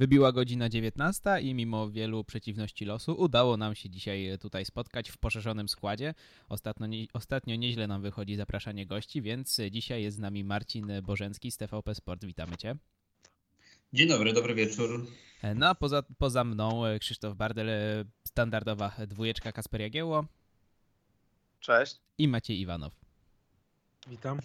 Wybiła godzina 19 i mimo wielu przeciwności losu udało nam się dzisiaj tutaj spotkać w poszerzonym składzie. Ostatnio, nie, ostatnio nieźle nam wychodzi zapraszanie gości, więc dzisiaj jest z nami Marcin Bożencki z TVP Sport. Witamy Cię. Dzień dobry, dobry wieczór. No a poza, poza mną Krzysztof Bardel, standardowa dwójeczka Kasper Jagiełło. Cześć. I Maciej Iwanow. Witam.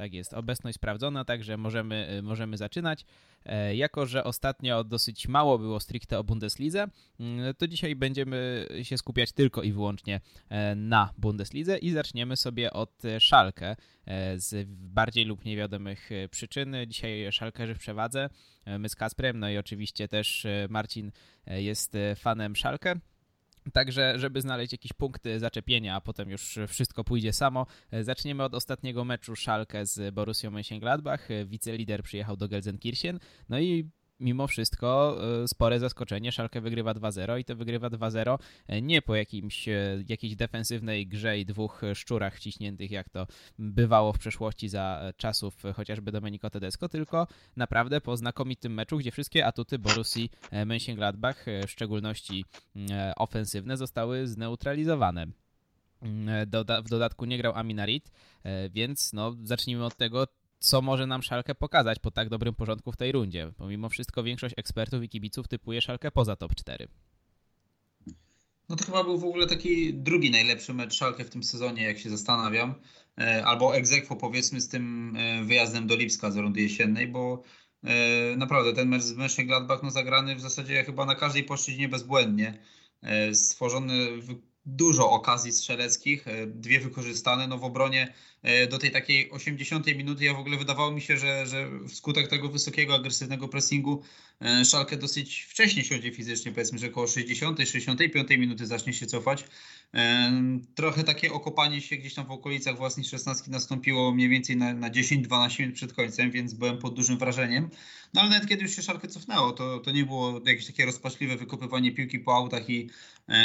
Tak jest, obecność sprawdzona, także możemy, y, możemy zaczynać. E, jako, że ostatnio dosyć mało było stricte o Bundeslidze, mm, to dzisiaj będziemy się skupiać tylko i wyłącznie e, na Bundeslidze i zaczniemy sobie od Szalkę e, z bardziej lub niewiadomych przyczyn. Dzisiaj Szalkerzy w przewadze, my z Kasprem, no i oczywiście też Marcin jest fanem Szalkę. Także, żeby znaleźć jakieś punkty zaczepienia, a potem już wszystko pójdzie samo, zaczniemy od ostatniego meczu Szalkę z Borussią Mönchengladbach. Wicelider przyjechał do Gelsenkirchen, no i mimo wszystko e, spore zaskoczenie. Szalkę wygrywa 2-0 i to wygrywa 2-0 e, nie po jakimś, e, jakiejś defensywnej grze i dwóch szczurach wciśniętych, jak to bywało w przeszłości za czasów chociażby Domenico Tedesco, tylko naprawdę po znakomitym meczu, gdzie wszystkie atuty Borussii Mönchengladbach, w szczególności ofensywne, zostały zneutralizowane. Doda w dodatku nie grał Aminarit, więc no, zacznijmy od tego, co może nam Szalkę pokazać po tak dobrym porządku w tej rundzie. Pomimo wszystko większość ekspertów i kibiców typuje Szalkę poza top 4. No to chyba był w ogóle taki drugi najlepszy mecz Szalkę w tym sezonie, jak się zastanawiam. E, albo egzekwo powiedzmy z tym e, wyjazdem do Lipska z rundy jesiennej, bo e, naprawdę ten mecz z Mönchengladbach no zagrany w zasadzie chyba na każdej płaszczyźnie bezbłędnie. Stworzony dużo okazji strzeleckich, dwie wykorzystane. No w obronie E, do tej takiej 80 minuty. Ja w ogóle wydawało mi się, że, że wskutek tego wysokiego, agresywnego pressingu e, Szalkę dosyć wcześnie siądzie fizycznie, powiedzmy, że około 60, 65 minuty zacznie się cofać. E, trochę takie okopanie się gdzieś tam w okolicach własnej 16 nastąpiło mniej więcej na, na 10-12 minut przed końcem, więc byłem pod dużym wrażeniem. No ale nawet kiedy już się Szalkę cofnęło, to, to nie było jakieś takie rozpaczliwe wykopywanie piłki po autach i,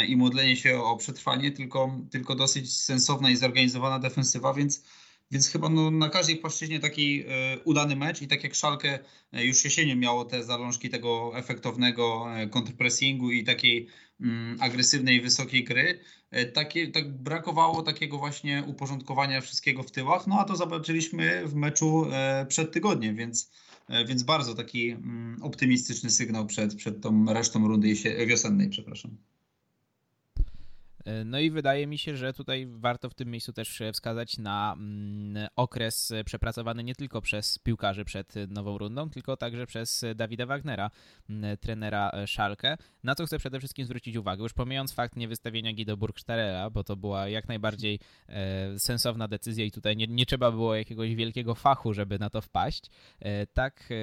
i modlenie się o przetrwanie, tylko, tylko dosyć sensowna i zorganizowana defensywa, więc więc chyba no, na każdej płaszczyźnie taki e, udany mecz i tak jak Szalkę e, już jesienią miało te zalążki tego efektownego e, kontrpressingu i takiej mm, agresywnej, wysokiej gry, takie, tak brakowało takiego właśnie uporządkowania wszystkiego w tyłach, no a to zobaczyliśmy w meczu przed tygodniem, więc, więc bardzo taki mm, optymistyczny sygnał przed, przed tą resztą rundy wiosennej, przepraszam. No i wydaje mi się, że tutaj warto w tym miejscu też wskazać na mm, okres przepracowany nie tylko przez piłkarzy przed nową rundą, tylko także przez Dawida Wagnera, mm, trenera Szalkę, na co chcę przede wszystkim zwrócić uwagę. Już pomijając fakt niewystawienia Guido Burgstallera, bo to była jak najbardziej e, sensowna decyzja i tutaj nie, nie trzeba było jakiegoś wielkiego fachu, żeby na to wpaść. E, tak, e,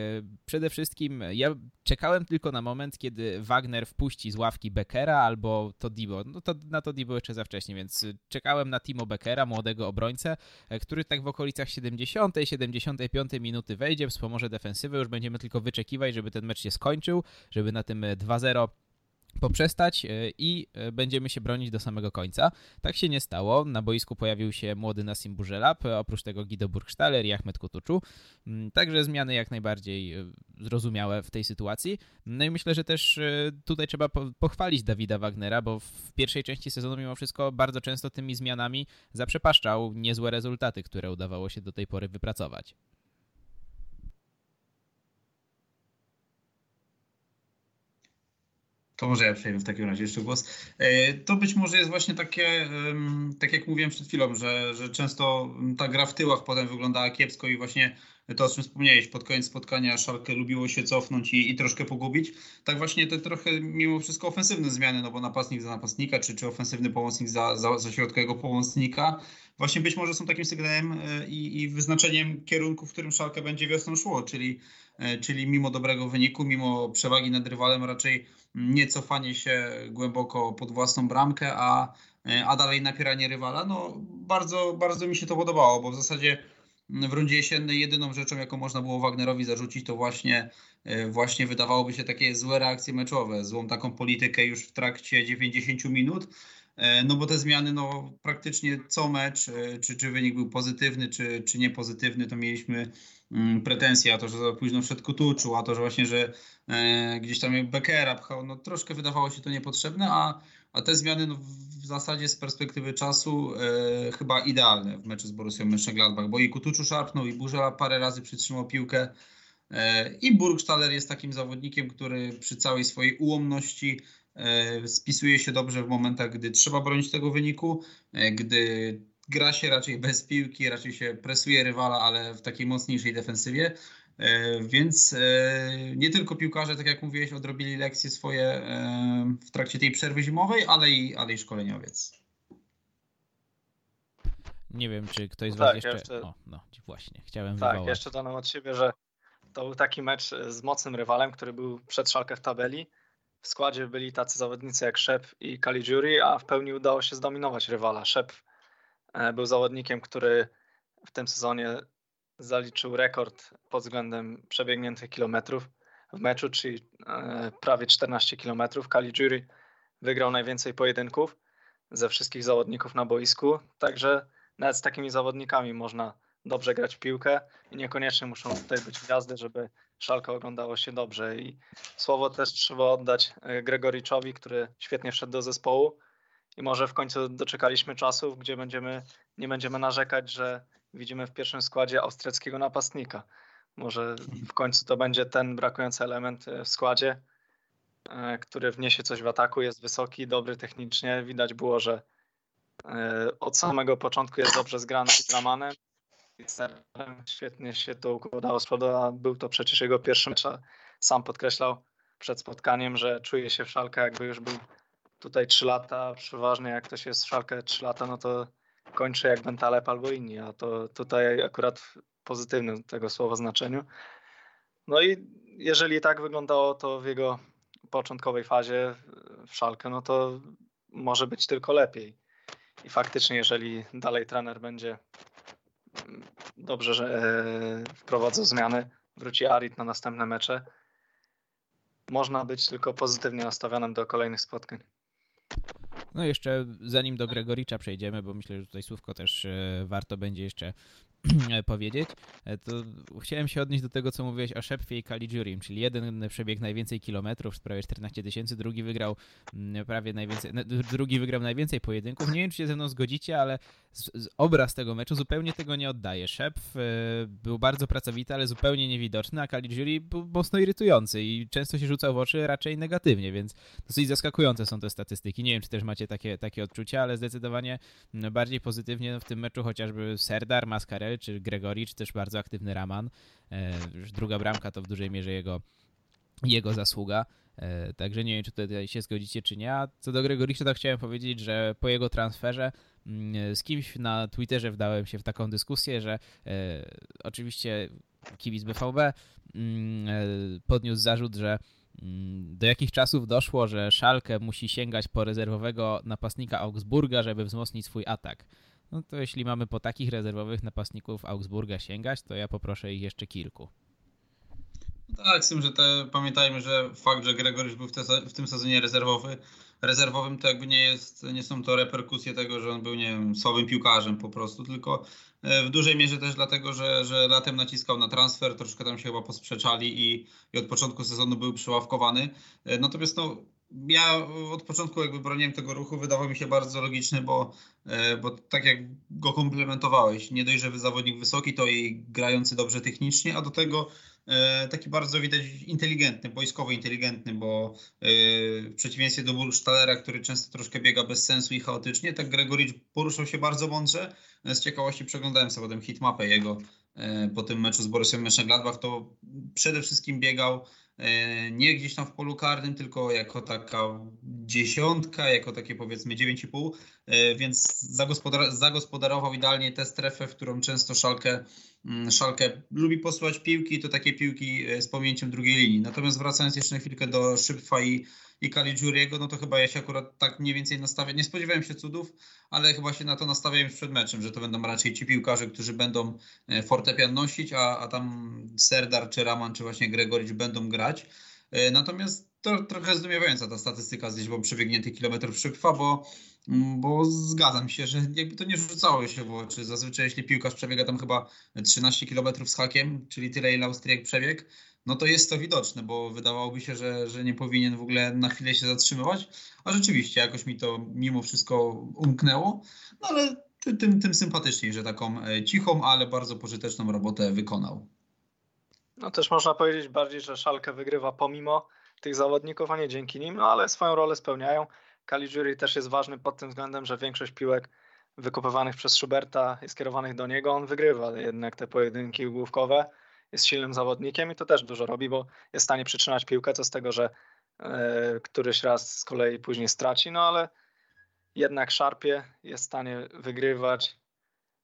przede wszystkim ja czekałem tylko na moment, kiedy Wagner wpuści z ławki Beckera albo Todibo. No to na to Todi było jeszcze za wcześnie, więc y, czekałem na Timo Beckera, młodego obrońcę, e, który tak w okolicach 70, 75 minuty wejdzie, wspomoże defensywę, już będziemy tylko wyczekiwać, żeby ten mecz się skończył, żeby na tym 2-0 e, poprzestać e, i e, będziemy się bronić do samego końca. Tak się nie stało. Na boisku pojawił się młody Nassim Burzelab, oprócz tego Guido Burgstaller i Ahmed Kutuczu. Mm, także zmiany jak najbardziej e, zrozumiałe w tej sytuacji. No i myślę, że też tutaj trzeba pochwalić Dawida Wagnera, bo w pierwszej części sezonu mimo wszystko bardzo często tymi zmianami zaprzepaszczał niezłe rezultaty, które udawało się do tej pory wypracować. To może ja przejmę w takim razie jeszcze głos. E, to być może jest właśnie takie, tak jak mówiłem przed chwilą, że, że często ta gra w tyłach potem wyglądała kiepsko i właśnie to, o czym wspomniałeś, pod koniec spotkania Szalkę lubiło się cofnąć i, i troszkę pogubić. Tak właśnie te trochę mimo wszystko ofensywne zmiany, no bo napastnik za napastnika, czy, czy ofensywny pomocnik za, za, za środkowego pomocnika, właśnie być może są takim sygnałem e, i, i wyznaczeniem kierunku, w którym Szalkę będzie wiosną szło, czyli, e, czyli mimo dobrego wyniku, mimo przewagi nad rywalem, raczej nie cofanie się głęboko pod własną bramkę, a, e, a dalej napieranie rywala. No bardzo, bardzo mi się to podobało, bo w zasadzie w rundzie jesiennej jedyną rzeczą, jaką można było Wagnerowi zarzucić, to właśnie, właśnie wydawałoby się takie złe reakcje meczowe, złą taką politykę już w trakcie 90 minut. No bo te zmiany, no praktycznie co mecz, czy, czy wynik był pozytywny, czy, czy niepozytywny, to mieliśmy mm, pretensje, a to, że za późno wszedł Kutuczu, a to, że właśnie, że gdzieś tam Beckera pchał, no troszkę wydawało się to niepotrzebne, a, a te zmiany no, w zasadzie z perspektywy czasu e, chyba idealne w meczu z Borussią Mönchengladbach, bo i Kutuczu szarpnął, i Burzela parę razy przytrzymał piłkę, e, i Burgstaller jest takim zawodnikiem, który przy całej swojej ułomności e, spisuje się dobrze w momentach, gdy trzeba bronić tego wyniku, e, gdy gra się raczej bez piłki, raczej się presuje rywala, ale w takiej mocniejszej defensywie. E, więc e, nie tylko piłkarze, tak jak mówiłeś, odrobili lekcje swoje e, w trakcie tej przerwy zimowej, ale i, ale i szkoleniowiec. Nie wiem, czy ktoś z Was tak, jeszcze... jeszcze... O, no właśnie, chciałem Tak, wywołać. jeszcze dodam od siebie, że to był taki mecz z mocnym rywalem, który był przed szalkę w tabeli. W składzie byli tacy zawodnicy jak Szep i Caligiuri, a w pełni udało się zdominować rywala. Szep był zawodnikiem, który w tym sezonie zaliczył rekord pod względem przebiegniętych kilometrów w meczu, czyli e, prawie 14 kilometrów. Caligiuri wygrał najwięcej pojedynków ze wszystkich zawodników na boisku, także nawet z takimi zawodnikami można dobrze grać w piłkę i niekoniecznie muszą tutaj być gwiazdy, żeby szalka oglądało się dobrze. I słowo też trzeba oddać e, Gregoriczowi, który świetnie wszedł do zespołu i może w końcu doczekaliśmy czasów, gdzie będziemy, nie będziemy narzekać, że widzimy w pierwszym składzie austriackiego napastnika. Może w końcu to będzie ten brakujący element e, w składzie, e, który wniesie coś w ataku, jest wysoki, dobry technicznie. Widać było, że od samego początku jest dobrze zgrany z Ramanem. Świetnie się to układało z był to przecież jego pierwszy mecz. Sam podkreślał przed spotkaniem, że czuje się w szalkę, jakby już był tutaj 3 lata. Przeważnie jak ktoś jest w szalkę 3 lata, no to kończy jak Bentaleb albo inni, a to tutaj akurat w pozytywnym tego słowa znaczeniu. No i jeżeli tak wyglądało to w jego początkowej fazie w Szalkę, no to może być tylko lepiej. I faktycznie, jeżeli dalej trener będzie dobrze że e, wprowadzał zmiany, wróci Arit na następne mecze, można być tylko pozytywnie nastawionym do kolejnych spotkań. No jeszcze zanim do Gregoricza przejdziemy, bo myślę, że tutaj słówko też e, warto będzie jeszcze powiedzieć, e, to chciałem się odnieść do tego, co mówiłeś o Szepfie i Caligiurim, czyli jeden przebieg najwięcej kilometrów, prawie 14 tysięcy, drugi wygrał mm, prawie najwięcej, drugi wygrał najwięcej pojedynków. Nie wiem, czy się ze mną zgodzicie, ale z, z obraz tego meczu zupełnie tego nie oddaje. Szepf y, był bardzo pracowity, ale zupełnie niewidoczny, a Caligiuri był mocno irytujący i często się rzucał w oczy raczej negatywnie, więc dosyć zaskakujące są te statystyki. Nie wiem, czy też macie takie, takie odczucia, ale zdecydowanie mm, bardziej pozytywnie w tym meczu chociażby Serdar, Mascarel, czy Gregori, czy też bardzo aktywny Raman. E, druga bramka to w dużej mierze jego, jego zasługa. E, także nie wiem, czy tutaj się zgodzicie, czy nie. A co do Gregoricza, to chciałem powiedzieć, że po jego transferze mm, z kimś na Twitterze wdałem się w taką dyskusję, że e, oczywiście kibic BVB mm, e, podniósł zarzut, że mm, do jakich czasów doszło, że Szalkę musi sięgać po rezerwowego napastnika Augsburga, żeby wzmocnić swój atak. No to jeśli mamy po takich rezerwowych napastników Augsburga sięgać, to ja poproszę ich jeszcze kilku. Tak, z tym, że te, pamiętajmy, że fakt, że Gregorycz był w, te, w, tym sezonie rezerwowy, rezerwowym, to jakby nie, jest, nie są to reperkusje tego, że on był, nie wiem, słabym piłkarzem po prostu, tylko e, w dużej mierze też dlatego, że, że latem naciskał na transfer, troszkę tam się chyba posprzeczali i, i od początku sezonu był przyławkowany. E, natomiast no, ja od początku jakby broniłem tego ruchu, wydawał mi się bardzo logiczny, bo, e, bo tak jak go komplementowałeś, nie dość, że zawodnik wysoki, to i grający dobrze technicznie, a do tego e, taki bardzo widać inteligentny, boiskowo inteligentny, bo e, w przeciwieństwie do Bursztalera, który często troszkę biega bez sensu i chaotycznie, tak Gregoricz poruszał się bardzo mądrze. Z ciekawości przeglądałem sobie potem hitmapę jego po tym meczu z Borussią Mönchengladbach, to przede wszystkim biegał nie gdzieś tam w polu karnym, tylko jako taka dziesiątka, jako takie powiedzmy 9,5, e, więc zagospodar zagospodarował idealnie tę strefę, w którą często Szalkę, mm, Szalkę lubi posłać piłki, to takie piłki e, z pominięciem drugiej linii. Natomiast wracając jeszcze na chwilkę do Szybfa i i Caligiuriego, no to chyba ja się akurat tak mniej więcej nastawiam. Nie spodziewałem się cudów, ale chyba się na to nastawiałem przed meczem, że to będą raczej ci piłkarze, którzy będą e, fortepian nosić, a, a tam Serdar, czy Raman, czy właśnie Gregoricz będą grać. E, natomiast to trochę zdumiewająca ta statystyka z liczbą przebiegniętych kilometrów szybfa, bo, mm, bo zgadzam się, że jakby to nie rzucało się w oczy. Zazwyczaj jeśli piłkarz przebiega tam chyba 13 kilometrów z hakiem, czyli tyle ile Austriak przebiegł, no to jest to widoczne, bo wydawałoby się, że, że nie powinien w ogóle na chwilę się zatrzymywać, a rzeczywiście jakoś mi to mimo wszystko umknęło, no ale tym, tym sympatyczniej, że taką e, cichą, ale bardzo pożyteczną robotę wykonał. No też można powiedzieć bardziej, że Szalkę wygrywa pomimo tych zawodników, a nie dzięki nim, no ale swoją rolę spełniają. Caligiuri też jest ważny pod tym względem, że większość piłek wykopywanych przez Schuberta i skierowanych do niego, on wygrywa jednak te pojedynki główkowe, jest silnym zawodnikiem i to też dużo robi, bo jest w stanie przytrzymać piłkę, co z tego, że e, któryś raz z kolei później straci, no ale jednak szarpie, jest w stanie wygrywać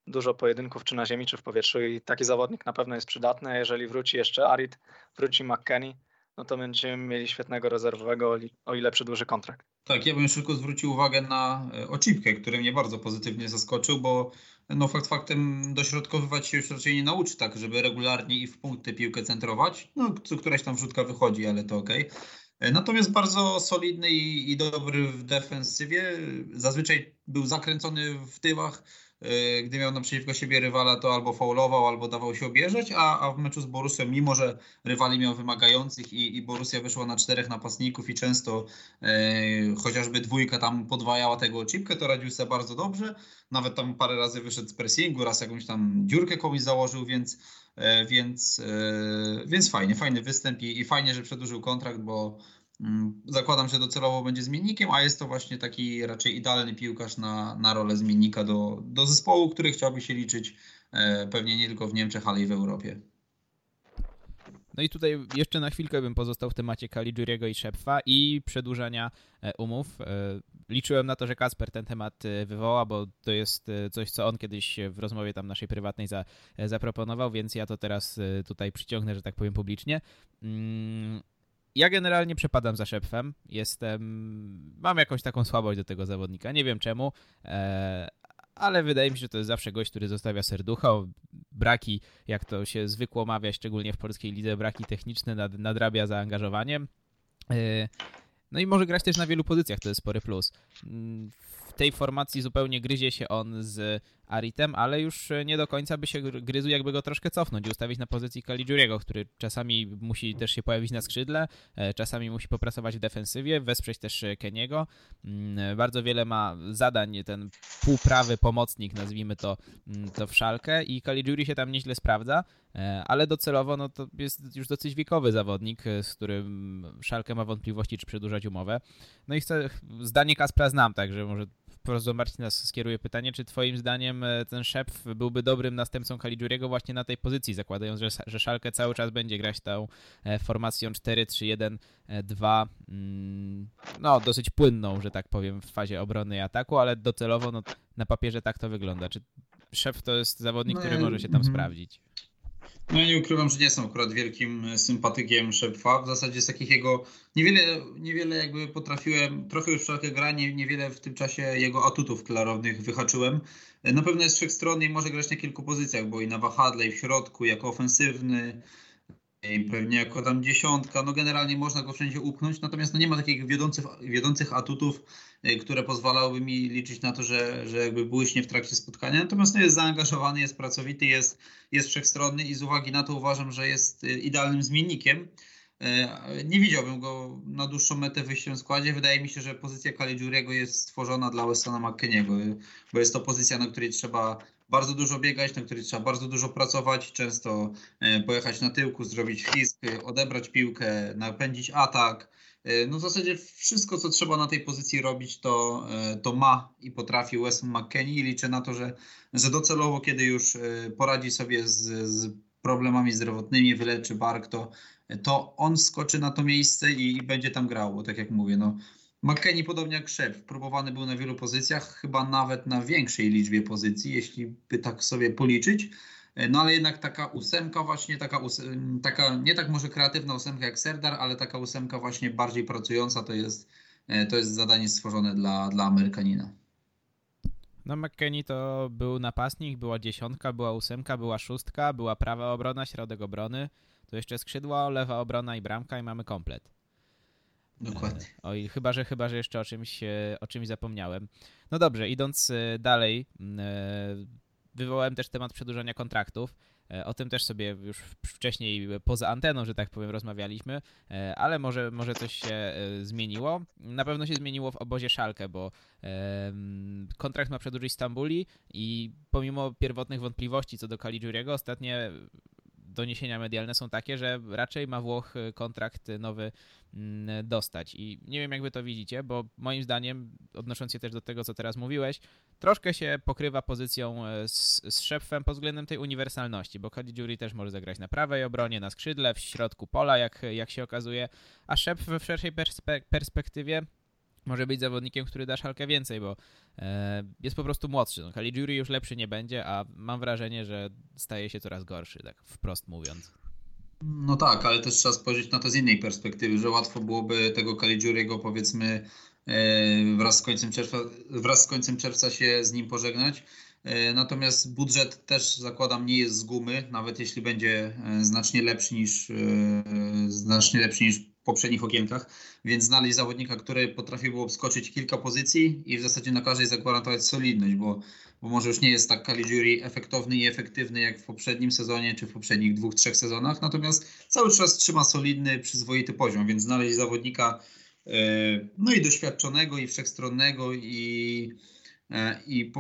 dużo pojedynków czy na ziemi, czy w powietrzu i taki zawodnik na pewno jest przydatny, jeżeli wróci jeszcze Arid, wróci McKenny, no to będziemy mieli świetnego rezerwowego, o ile przedłuży kontrakt. Tak, ja bym szybko zwrócił uwagę na e, Ocipkę, który mnie bardzo pozytywnie zaskoczył, bo no fakt faktem dośrodkowywać się już raczej nie nauczy tak, żeby regularnie i w punkty piłkę centrować. No, któraś tam wrzutka wychodzi, ale to ok. E, natomiast bardzo solidny i, i dobry w defensywie. Zazwyczaj był zakręcony w tyłach gdy miał naprzeciwko siebie rywala, to albo faulował, albo dawał się obierzeć, a, a w meczu z Borussią, mimo że rywali miał wymagających i, i Borussia wyszła na czterech napastników i często e, chociażby dwójka tam podwajała tego chipkę, to radził sobie bardzo dobrze. Nawet tam parę razy wyszedł z pressingu, raz jakąś tam dziurkę komuś założył, więc, e, więc, e, więc fajnie, fajny występ i, i fajnie, że przedłużył kontrakt, bo zakładam, że docelowo będzie zmiennikiem, a jest to właśnie taki raczej idealny piłkarz na, na rolę zmiennika do, do zespołu, który chciałby się liczyć e, pewnie nie tylko w Niemczech, ale i w Europie. No i tutaj jeszcze na chwilkę bym pozostał w temacie Caligiuriego i Szepfa i przedłużania e, umów. E, liczyłem na to, że Kasper ten temat wywoła, bo to jest coś, co on kiedyś w rozmowie tam naszej prywatnej za, zaproponował, więc ja to teraz tutaj przyciągnę, że tak powiem publicznie. Ja generalnie przepadam za Szepfem. Jestem. Mam jakąś taką słabość do tego zawodnika. Nie wiem czemu, e, ale wydaje mi się, że to jest zawsze gość, który zostawia serducha. Braki, jak to się zwykło mawia, szczególnie w polskiej lidze, braki techniczne nad, nadrabia zaangażowaniem. E, no i może grać też na wielu pozycjach, to jest spory plus. W tej formacji zupełnie gryzie się on z Aritem, ale już nie do końca by się gryzł, jakby go troszkę cofnąć i ustawić na pozycji Caligiuriego, który czasami musi też się pojawić na skrzydle, e, czasami musi popracować w defensywie, wesprzeć też Keniego. Mm, bardzo wiele ma zadań ten półprawy pomocnik, nazwijmy to, mm, to w szalkę i Caligiuri się tam nieźle sprawdza, e, ale docelowo no, to jest już dosyć wiekowy zawodnik, e, z którym szalkę ma wątpliwości, czy przedłużać umowę. No i chcę, zdanie Kaspra znam, także może wprost do Marcina skieruję pytanie, czy twoim zdaniem e, ten szef byłby dobrym następcą Caligiuriego właśnie na tej pozycji, zakładając, że, że Szalkę cały czas będzie grać tą e, formacją 4-3-1-2, mm, no dosyć płynną, że tak powiem, w fazie obrony i ataku, ale docelowo no, na papierze tak to wygląda. Czy szef to jest zawodnik, no, który może się tam mm -hmm. sprawdzić? No nie ukrywam, że nie jestem akurat wielkim e, sympatykiem Szepfa. W zasadzie z takich jego niewiele, niewiele jakby potrafiłem, trochę już wszelkie granie, niewiele w tym czasie jego atutów klarownych wyhaczyłem. E, na pewno jest wszechstronny i może grać na kilku pozycjach, bo i na wahadle, i w środku, jako ofensywny, pewnie jako tam dziesiątka, no generalnie można go wszędzie upchnąć, natomiast no nie ma takich wiodących, wiodących atutów, e, które pozwalałyby mi liczyć na to, że, że jakby błyśnie w trakcie spotkania. Natomiast no jest zaangażowany, jest pracowity, jest, jest wszechstronny i z uwagi na to uważam, że jest e, idealnym zmiennikiem. E, nie widziałbym go na dłuższą metę wyjściem w składzie. Wydaje mi się, że pozycja Caligiuriego jest stworzona dla Westona McKeniego, bo jest to pozycja, na której trzeba bardzo dużo biegać, na której trzeba bardzo dużo pracować, często e, pojechać na tyłku, zrobić fisk, odebrać piłkę, napędzić atak. E, no w zasadzie wszystko, co trzeba na tej pozycji robić, to, e, to ma i potrafi Weston McKennie i liczę na to, że, że docelowo, kiedy już poradzi sobie z, z problemami zdrowotnymi, wyleczy bark, to, to on skoczy na to miejsce i, i będzie tam grał, bo tak jak mówię, no, McKennie podobnie jak Szef, próbowany był na wielu pozycjach, chyba nawet na większej liczbie pozycji, jeśli by tak sobie policzyć. No ale jednak taka ósemka właśnie, taka, taka nie tak może kreatywna ósemka jak Serdar, ale taka ósemka właśnie bardziej pracująca to jest, e, to jest zadanie stworzone dla, dla Amerykanina. No McKennie to był napastnik, była dziesiątka, była ósemka, była szóstka, była prawa obrona, środek obrony, to jeszcze skrzydło, lewa obrona i bramka i mamy komplet. Dokładnie. Oj, chyba, że chyba, że jeszcze o czymś, o czymś zapomniałem. No dobrze, idąc dalej, wywołałem też temat przedłużania kontraktów. E, o tym też sobie już wcześniej poza anteną, że tak powiem, rozmawialiśmy, e, ale może, może coś się e, zmieniło. Na pewno się zmieniło w obozie Szalkę, bo kontrakt ma przedłużyć Stambuli i pomimo pierwotnych wątpliwości co do Caligiuriego, ostatnie doniesienia medialne są takie, że raczej ma Włoch kontrakt nowy mm, dostać. I nie wiem, jak wy to widzicie, bo moim zdaniem, odnosząc się też do tego, co teraz mówiłeś, troszkę się pokrywa pozycją e, z, z Szepfem pod względem tej uniwersalności, bo Caligiuri też może zagrać na prawej obronie, na skrzydle, w środku pola, jak, jak się okazuje, a Szep w szerszej perspe perspektywie może być zawodnikiem, który da szalkę więcej, bo e, jest po prostu młodszy. No, Caligiuri już lepszy nie będzie, a mam wrażenie, że staje się coraz gorszy, tak wprost mówiąc. No tak, ale też trzeba spojrzeć na to z innej perspektywy, że łatwo byłoby tego Caligiuriego powiedzmy e, wraz z końcem czerwca, wraz z końcem czerwca się z nim pożegnać. E, natomiast budżet też zakładam nie jest z gumy, nawet jeśli będzie e, znacznie lepszy niż znacznie lepszy niż poprzednich okienkach, więc znaleźć zawodnika, który potrafiłby obskoczyć kilka pozycji i w zasadzie na każdej zagwarantować solidność, bo, bo może już nie jest tak Caligiuri efektowny i efektywny jak w poprzednim sezonie czy w poprzednich dwóch, trzech sezonach, natomiast cały czas trzyma solidny, przyzwoity poziom, więc znaleźć zawodnika e, no i doświadczonego i wszechstronnego i, e, i,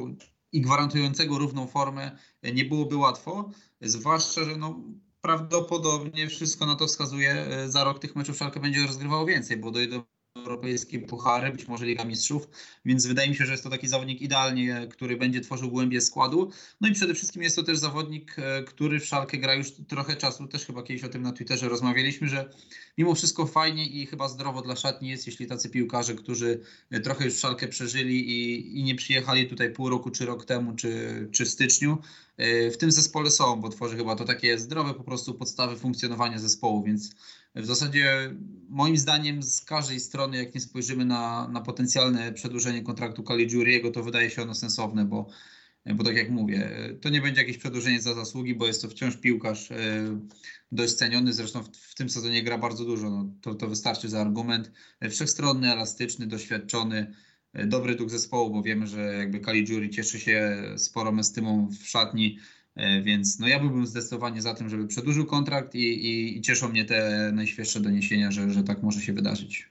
i gwarantującego równą formę nie byłoby łatwo, zwłaszcza, że no, prawdopodobnie wszystko na to wskazuje, e, za rok tych meczów Szalkę będzie rozgrywało więcej, bo dojdą europejskie puchary, być może Liga Mistrzów, więc wydaje mi się, że jest to taki zawodnik idealnie, który będzie tworzył głębię składu. No i przede wszystkim jest to też zawodnik, e, który w Szalkę gra już trochę czasu, też chyba kiedyś o tym na Twitterze rozmawialiśmy, że mimo wszystko fajnie i chyba zdrowo dla szatni jest, jeśli tacy piłkarze, którzy e, trochę już Szalkę przeżyli i, i nie przyjechali tutaj pół roku, czy rok temu, czy, czy w styczniu, e, w tym zespole są, bo tworzy chyba to takie zdrowe po prostu podstawy funkcjonowania zespołu, więc w zasadzie moim zdaniem z każdej strony, jak nie spojrzymy na, na potencjalne przedłużenie kontraktu Caligiuriego, to wydaje się ono sensowne, bo, bo tak jak mówię, to nie będzie jakieś przedłużenie za zasługi, bo jest to wciąż piłkarz e, dość ceniony, zresztą w, w tym sezonie gra bardzo dużo, no, to, to wystarczy za argument. Wszechstronny, elastyczny, doświadczony, e, dobry duch zespołu, bo wiemy, że jakby Caligiuri cieszy się sporą estymą w szatni, E, więc no ja byłbym zdecydowanie za tym, żeby przedłużył kontrakt i, i, i cieszą mnie te najświeższe doniesienia, że, że tak może się wydarzyć.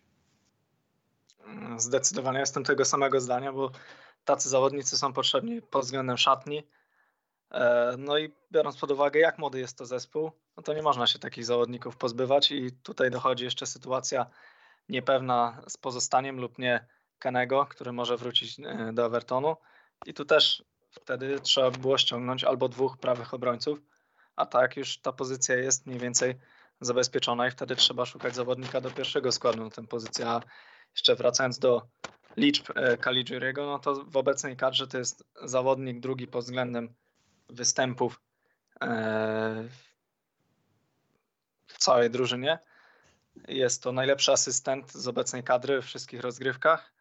Zdecydowanie jestem tego samego zdania, bo tacy zawodnicy są potrzebni pod względem szatni. E, no i biorąc pod uwagę, jak młody jest to zespół, no to nie można się takich zawodników pozbywać i tutaj dochodzi jeszcze sytuacja niepewna z pozostaniem lub nie Kenego, który może wrócić e, do Evertonu. I tu też wtedy trzeba było ściągnąć albo dwóch prawych obrońców, a tak już ta pozycja jest mniej więcej zabezpieczona i wtedy trzeba szukać zawodnika do pierwszego składu na tę pozycję. A jeszcze wracając do liczb e, Caligiuriego, no to w obecnej kadrze to jest zawodnik drugi pod względem występów e, w całej drużynie. Jest to najlepszy asystent z obecnej kadry w wszystkich rozgrywkach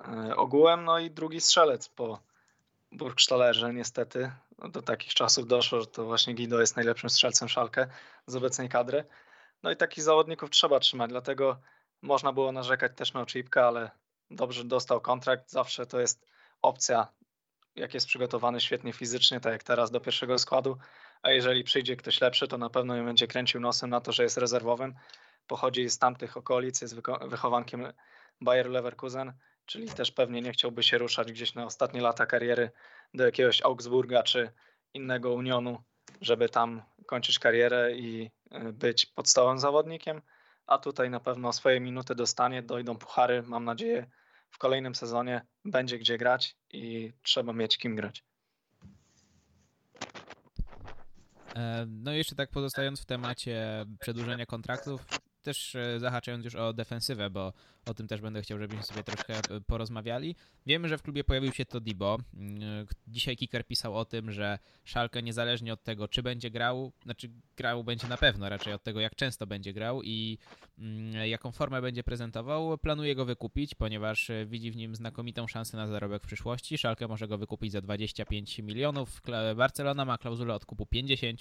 e, ogółem, no i drugi strzelec po Burgstalerze niestety do takich czasów doszło, że to właśnie Guido jest najlepszym strzelcem szalkę z obecnej kadry. No i takich zawodników trzeba trzymać, dlatego można było narzekać też na Oczipka, ale dobrze dostał kontrakt. Zawsze to jest opcja, jak jest przygotowany świetnie fizycznie, tak jak teraz do pierwszego składu. A jeżeli przyjdzie ktoś lepszy, to na pewno nie będzie kręcił nosem na to, że jest rezerwowym. Pochodzi z tamtych okolic, jest wychowankiem Bayer Leverkusen czyli też pewnie nie chciałby się ruszać gdzieś na ostatnie lata kariery do jakiegoś Augsburga czy innego Unionu, żeby tam kończyć karierę i e, być podstawowym zawodnikiem, a tutaj na pewno swoje minuty dostanie, dojdą puchary, mam nadzieję w kolejnym sezonie będzie gdzie grać i trzeba mieć kim grać. E, no jeszcze tak pozostając w temacie przedłużenia kontraktów, też e, zahaczając już o defensywę, bo o tym też będę chciał, żebyśmy sobie troszkę e, porozmawiali. Wiemy, że w klubie pojawił się Todibo. Mm, e, dzisiaj Kicker pisał o tym, że Szalkę niezależnie od tego, czy będzie grał, znaczy grał będzie na pewno, raczej od tego, jak często będzie grał i mm, jaką formę będzie prezentował, planuje go wykupić, ponieważ widzi w nim znakomitą szansę na zarobek w przyszłości. Szalkę może go wykupić za 25 milionów. Barcelona ma klauzulę odkupu 50,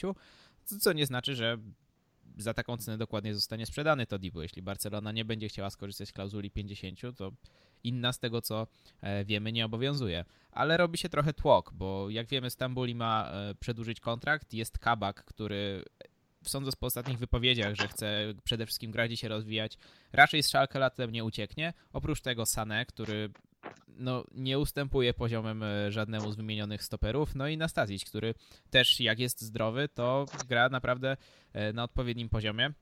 co nie znaczy, że za taką cenę dokładnie zostanie sprzedany to Dibu. Jeśli Barcelona nie będzie chciała skorzystać z klauzuli 50, to inna z tego co e, wiemy nie obowiązuje. Ale robi się trochę tłok, bo jak wiemy Stambuli ma e, przedłużyć kontrakt, jest Kabak, który sądząc po ostatnich wypowiedziach, że chce przede wszystkim grać i się rozwijać, raczej z Schalke latem nie ucieknie. Oprócz tego Sané, który no, nie ustępuje poziomem e, żadnemu z wymienionych stoperów. No i Nastasic, który też jak jest zdrowy, to gra naprawdę na odpowiednim poziomie.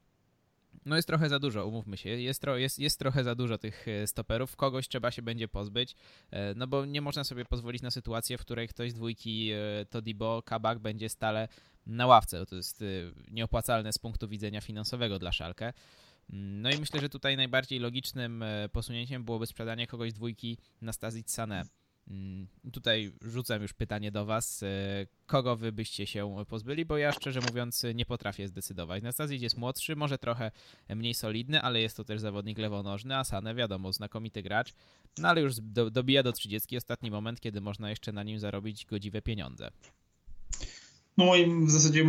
No jest trochę za dużo, umówmy się. Jest, tro, jest, jest trochę za dużo tych e, stoperów. Kogoś trzeba się będzie pozbyć, e, no bo nie można sobie pozwolić na sytuację, w której ktoś z dwójki e, Todibo, Kabak będzie stale na ławce. To jest nieopłacalne z punktu widzenia finansowego dla Szalkę. No i myślę, że tutaj najbardziej logicznym posunięciem byłoby sprzedanie kogoś dwójki na Stazic Sané. Mm, tutaj rzucam już pytanie do Was. E, kogo wy byście się pozbyli? Bo ja szczerze mówiąc nie potrafię zdecydować. Nastazid jest młodszy, może trochę mniej solidny, ale jest to też zawodnik lewonożny, a Sane wiadomo, znakomity gracz, no ale już do, dobija do 30 ostatni moment, kiedy można jeszcze na nim zarobić godziwe pieniądze. No moim w zasadzie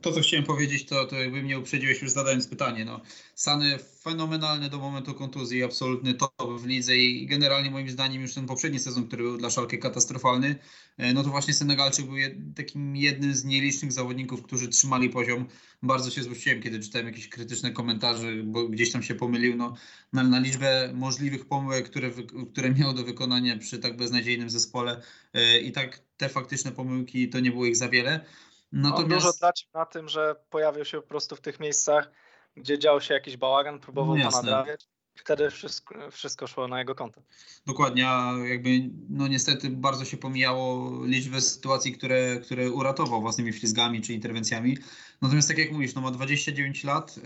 to, co chciałem powiedzieć, to, to jakby mnie uprzedziłeś już zadając pytanie. No, Sany fenomenalny do momentu kontuzji, absolutny top w lidze i generalnie moim zdaniem już ten poprzedni sezon, który był dla Szalki katastrofalny, e, no to właśnie Senegalczyk był takim jednym z nielicznych zawodników, którzy trzymali poziom. Bardzo się złościłem, kiedy czytałem jakieś krytyczne komentarze, bo gdzieś tam się pomylił. No, na, na liczbę możliwych pomyłek, które, które miał do wykonania przy tak beznadziejnym zespole e, i tak te faktyczne pomyłki to nie było ich za wiele. Natomiast... On dużo tracił na tym, że pojawił się po prostu w tych miejscach, gdzie dział się jakiś bałagan, próbował no, to nadrabiać. Wtedy wszystko, wszystko szło na jego konto. Dokładnie, a jakby no niestety bardzo się pomijało liczbę sytuacji, które, które uratował własnymi ślizgami czy interwencjami. Natomiast tak jak mówisz, no ma 29 lat yy,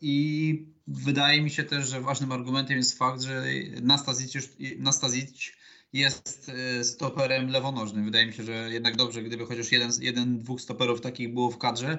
i wydaje mi się też, że ważnym argumentem jest fakt, że Nastasic, Nastasic jest y, stoperem lewonożnym. Wydaje mi się, że jednak dobrze, gdyby chociaż jeden, jeden dwóch stoperów takich było w kadrze.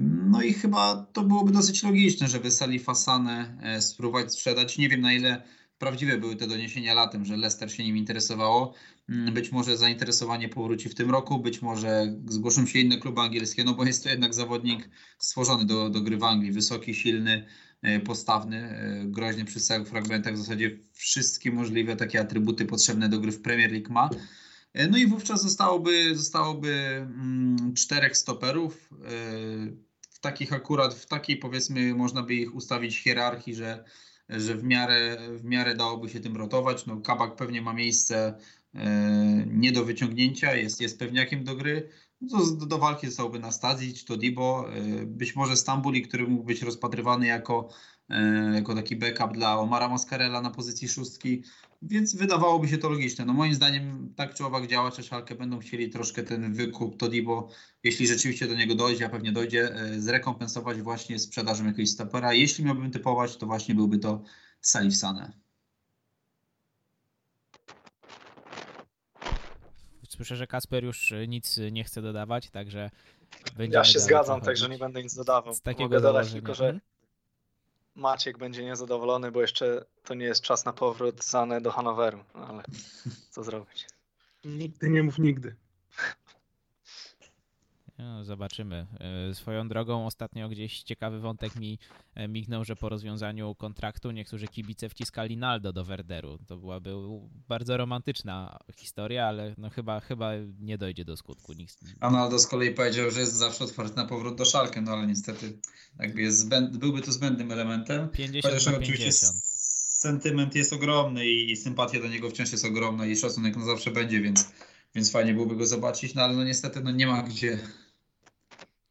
No i chyba to byłoby dosyć logiczne, żeby Salifa Sanę y, spróbować sprzedać. Nie wiem na ile prawdziwe były te doniesienia latem, że Leicester się nim interesowało. Mm, być może zainteresowanie powróci w tym roku, być może zgłoszą się inne kluby angielskie, no bo jest to jednak zawodnik stworzony do, do gry w Anglii, wysoki, silny, E, postawny, e, groźny przy stałych fragmentach, w zasadzie wszystkie możliwe takie atrybuty potrzebne do gry w Premier League ma. E, no i wówczas zostałoby, zostałoby mm, czterech stoperów, w takich akurat, w takiej powiedzmy można by ich ustawić hierarchii, że, że w, miarę, w miarę dałoby się tym rotować. No, Kabak pewnie ma miejsce nie do wyciągnięcia, jest, jest pewniakiem do gry. Do, do walki zostałby Nastazic, to Dibo, y, być może Stambuli, który mógł być rozpatrywany jako, y, jako taki backup dla Omara Mascarella na pozycji szóstki, więc wydawałoby się to logiczne. No moim zdaniem tak czy owak działacze Szalkę będą chcieli troszkę ten wykup Todibo, jeśli rzeczywiście do niego dojdzie, a pewnie dojdzie, y, zrekompensować właśnie sprzedażą jakiegoś stopera. Jeśli miałbym typować, to właśnie byłby to Salif Sane. Słyszę, że Kasper już y, nic nie chce dodawać, także Ja się zgadzam, także nie będę nic dodawał. Z takiego Mogę dodać tylko, że mhm. Maciek będzie niezadowolony, bo jeszcze to nie jest czas na powrót Sane do Hanoweru, no ale co zrobić? Nigdy nie mów nigdy. No, zobaczymy. E, swoją drogą ostatnio gdzieś ciekawy wątek mi e, mignął, że po rozwiązaniu kontraktu niektórzy kibice wciskali Naldo do Werderu. To byłaby bardzo romantyczna historia, ale no chyba, chyba nie dojdzie do skutku. Nikt... A Naldo z kolei powiedział, że jest zawsze otwarty na powrót do Szalkę, no ale niestety jakby jest zbęd... byłby to zbędnym elementem. 50 Chociaż 50. sentyment jest ogromny i sympatia do niego wciąż jest ogromna i szacunek no zawsze będzie, więc, więc fajnie byłoby go zobaczyć, no ale no niestety no nie ma gdzie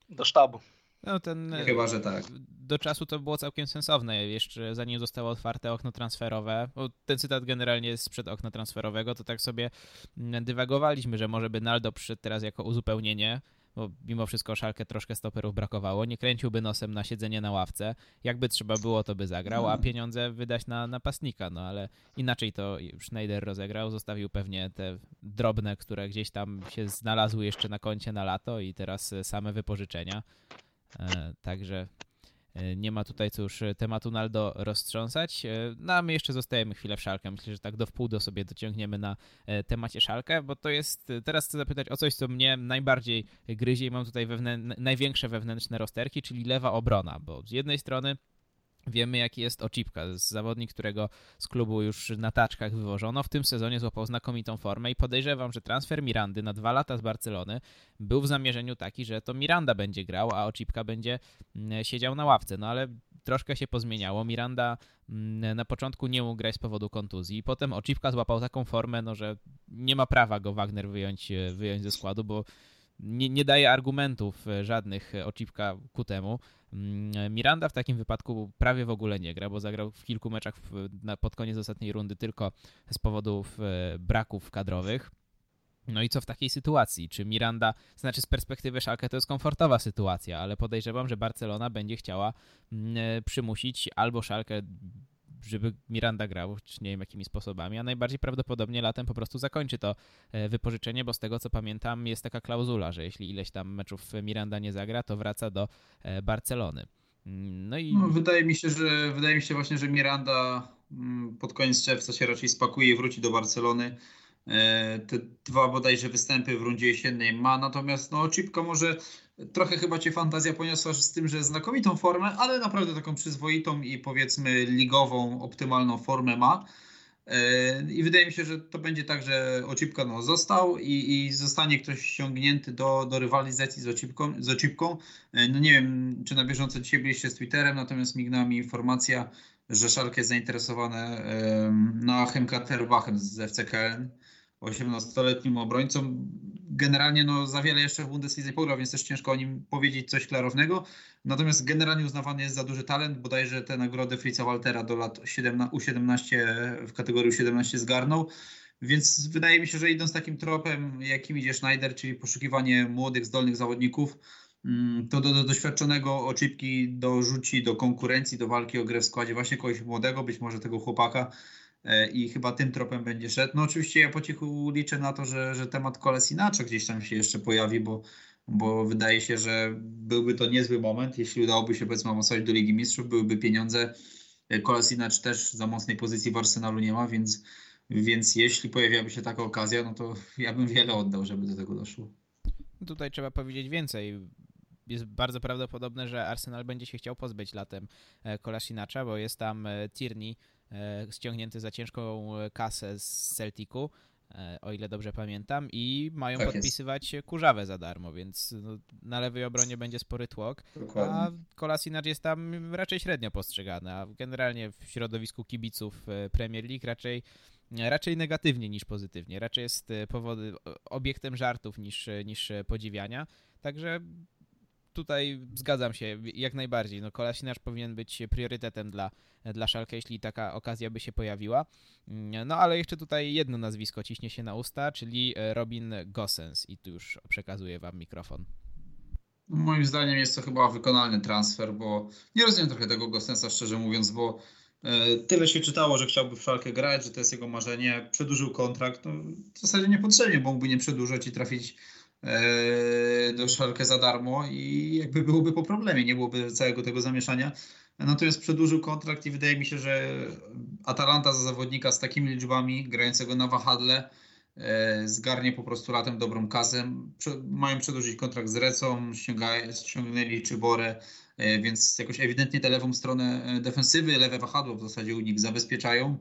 do sztabu. No ten, Chyba, że tak. Do czasu to było całkiem sensowne, jeszcze zanim zostało otwarte okno transferowe, bo ten cytat generalnie jest sprzed okna transferowego, to tak sobie dywagowaliśmy, że może by Naldo przyszedł teraz jako uzupełnienie, bo mimo wszystko szalkę troszkę stoperów brakowało, nie kręciłby nosem na siedzenie na ławce, jakby trzeba było, to by zagrał, a mm. pieniądze wydać na napastnika, no ale inaczej to Schneider rozegrał, zostawił pewnie te drobne, które gdzieś tam się znalazły jeszcze na koncie na lato i teraz same wypożyczenia, e, także nie ma tutaj co już tematu Naldo roztrząsać. No a my jeszcze zostajemy chwilę w Szalkę. Myślę, że tak do wpół do sobie dociągniemy na temacie Szalkę, bo to jest, teraz chcę zapytać o coś, co mnie najbardziej gryzie i mam tutaj wewnę największe wewnętrzne rozterki, czyli lewa obrona, bo z jednej strony Wiemy, jaki jest Oczipka, zawodnik, którego z klubu już na taczkach wywożono. W tym sezonie złapał znakomitą formę i podejrzewam, że transfer Mirandy na dwa lata z Barcelony był w zamierzeniu taki, że to Miranda będzie grał, a Oczipka będzie mm, siedział na ławce. No ale troszkę się pozmieniało. Miranda mm, na początku nie mógł grać z powodu kontuzji, potem Oczipka złapał taką formę, no, że nie ma prawa go Wagner wyjąć, wyjąć ze składu, bo nie, nie daje argumentów e, żadnych e, Oczipka ku temu. Mm, Miranda w takim wypadku prawie w ogóle nie gra, bo zagrał w kilku meczach pod koniec ostatniej rundy tylko z powodów e, braków kadrowych. No i co w takiej sytuacji? Czy Miranda, znaczy z perspektywy Szalkę to jest komfortowa sytuacja, ale podejrzewam, że Barcelona będzie chciała mm, przymusić albo Szalkę żeby Miranda grał, czy nie wiem jakimi sposobami, a najbardziej prawdopodobnie latem po prostu zakończy to e, wypożyczenie, bo z tego co pamiętam jest taka klauzula, że jeśli ileś tam meczów Miranda nie zagra, to wraca do e, Barcelony. Mm, no i... No, wydaje mi się, że wydaje mi się właśnie, że Miranda mm, pod koniec czerwca się raczej spakuje i wróci do Barcelony. E, te dwa bodajże występy w rundzie jesiennej ma, natomiast no Chipko może trochę chyba cię fantazja poniosła z tym, że znakomitą formę, ale naprawdę taką przyzwoitą i powiedzmy ligową, optymalną formę ma. E, I wydaje mi się, że to będzie tak, że Ocipka no, został i, i zostanie ktoś ściągnięty do, do rywalizacji z, Ocipką, z Ocipką. E, no nie wiem, czy na bieżąco dzisiaj byliście z Twitterem, natomiast mignęła mi informacja, że Szalkę jest zainteresowane Noachem Katerbachem z FCKN 18-letnim obrońcą. Generalnie no, za wiele jeszcze w Bundeslidze nie pograł, więc też ciężko o nim powiedzieć coś klarownego. Natomiast generalnie uznawany jest za duży talent. Bodajże tę nagrodę Fritza Waltera do lat U17 w kategorii U17 zgarnął. Więc wydaje mi się, że idąc takim tropem, jakim idzie Schneider, czyli poszukiwanie młodych, zdolnych zawodników, mm, to do, do doświadczonego oczypki dorzuci do konkurencji, do walki o grę w składzie właśnie kogoś młodego, być może tego chłopaka, i chyba tym tropem będzie szedł. No oczywiście ja po cichu liczę na to, że, że temat Kolesinacza gdzieś tam się jeszcze pojawi, bo, bo wydaje się, że byłby to niezły moment, jeśli udałoby się powiedzmy awansować do Ligi Mistrzów, byłyby pieniądze. E, Kolesinacz też za mocnej pozycji w Arsenalu nie ma, więc, więc jeśli pojawiłaby się taka okazja, no to ja bym wiele oddał, żeby do tego doszło. Tutaj trzeba powiedzieć więcej jest bardzo prawdopodobne, że Arsenal będzie się chciał pozbyć latem e, Kolasinacza, bo jest tam Tierney, E, ściągnięty za ciężką kasę z Celticu, e, o ile dobrze pamiętam, i mają tak podpisywać jest. kurzawę za darmo, więc no, na lewej obronie będzie spory tłok, Dokładnie. a Kolasinac jest tam raczej średnio postrzegany, a generalnie w środowisku kibiców e, Premier League raczej raczej negatywnie niż pozytywnie. Raczej jest powody, obiektem żartów niż, niż podziwiania. Także tutaj zgadzam się jak najbardziej. No, Kolasinasz powinien być priorytetem dla, dla Szalkę, jeśli taka okazja by się pojawiła. No ale jeszcze tutaj jedno nazwisko ciśnie się na usta, czyli Robin Gosens i tu już przekazuję wam mikrofon. Moim zdaniem jest to chyba wykonalny transfer, bo nie rozumiem trochę tego Gosensa, szczerze mówiąc, bo e, tyle się czytało, że chciałby w Szalkę grać, że to jest jego marzenie. Przedłużył kontrakt, no, w zasadzie niepotrzebnie, bo mógłby nie przedłużać i trafić E, do Szalkę za darmo i jakby byłoby po problemie, nie byłoby całego tego zamieszania. Natomiast przedłużył kontrakt i wydaje mi się, że Atalanta za zawodnika z takimi liczbami, grającego na wahadle, e, zgarnie po prostu latem dobrą kasę. Mają przedłużyć kontrakt z Recą, ściągnęli Czyborę, e, więc jakoś ewidentnie tę lewą stronę defensywy, lewe wahadło w zasadzie u nich zabezpieczają.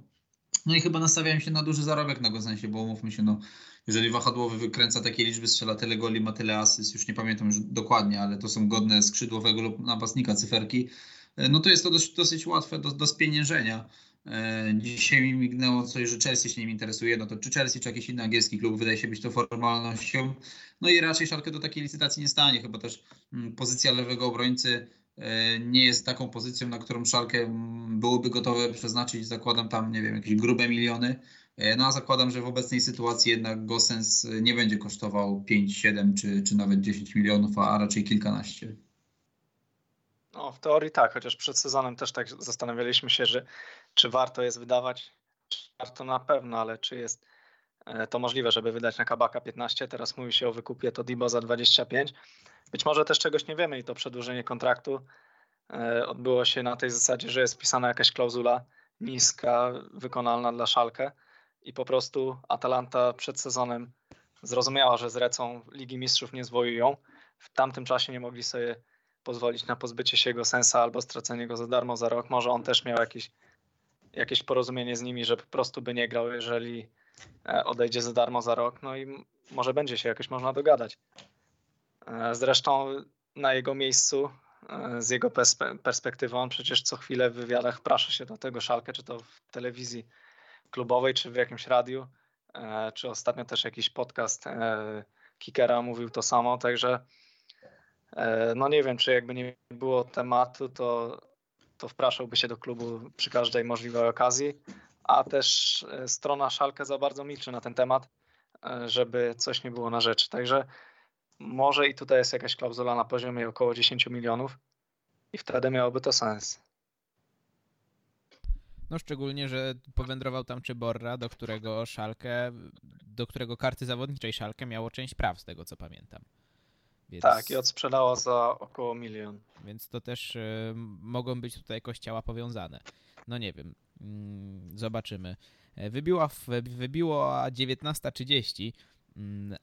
No i chyba nastawiają się na duży zarobek na Gosensie, bo umówmy się, no, jeżeli wahadłowy wykręca takie liczby, strzela tyle goli, ma tyle asyst, już nie pamiętam już dokładnie, ale to są godne skrzydłowego lub napastnika cyferki, e, no to jest to dosyć, dosyć łatwe do, do spieniężenia. E, dzisiaj mi mignęło coś, że Chelsea się nim interesuje, no to czy Chelsea, czy jakiś inny angielski klub wydaje się być to formalnością. No i raczej Szalkę do takiej licytacji nie stanie, chyba też mm, pozycja lewego obrońcy e, nie jest taką pozycją, na którą Szalkę mm, byłoby gotowe przeznaczyć, zakładam tam, nie wiem, jakieś grube miliony. E, no a zakładam, że w obecnej sytuacji jednak Gosens nie będzie kosztował 5, 7 czy, czy nawet 10 milionów, a raczej kilkanaście. No, w teorii tak, chociaż przed sezonem też tak zastanawialiśmy się, że czy warto jest wydawać. Warto na pewno, ale czy jest e, to możliwe, żeby wydać na Kabaka 15? Teraz mówi się o wykupie to Dibo za 25. Być może też czegoś nie wiemy i to przedłużenie kontraktu e, odbyło się na tej zasadzie, że jest pisana jakaś klauzula niska, wykonalna dla Szalkę i po prostu Atalanta przed sezonem zrozumiała, że z Recą Ligi Mistrzów nie zwojują. W tamtym czasie nie mogli sobie pozwolić na pozbycie się jego sensa albo stracenie go za darmo za rok. Może on też miał jakieś, jakieś porozumienie z nimi, że po prostu by nie grał, jeżeli e, odejdzie za darmo za rok. No i może będzie się jakoś można dogadać. E, zresztą na jego miejscu, e, z jego perspektywy, on przecież co chwilę w wywiadach prasza się do tego szalkę, czy to w telewizji klubowej, czy w jakimś radiu, czy ostatnio też jakiś podcast Kikera mówił to samo, także E, no nie wiem, czy jakby nie było tematu, to, to wpraszałby się do klubu przy każdej możliwej okazji, a też e, strona Szalkę za bardzo milczy na ten temat, e, żeby coś nie było na rzecz. Także może i tutaj jest jakaś klauzula na poziomie około 10 milionów i wtedy miałoby to sens. No szczególnie, że powędrował tam Czyborra, do którego Szalkę, do którego karty zawodniczej Szalkę miało część praw, z tego co pamiętam. Więc... Tak, i odsprzedało za około milion. Więc to też y, mogą być tutaj kościoła powiązane. No nie wiem, mm, zobaczymy. E, wybiła, wybiło 19.30 mm,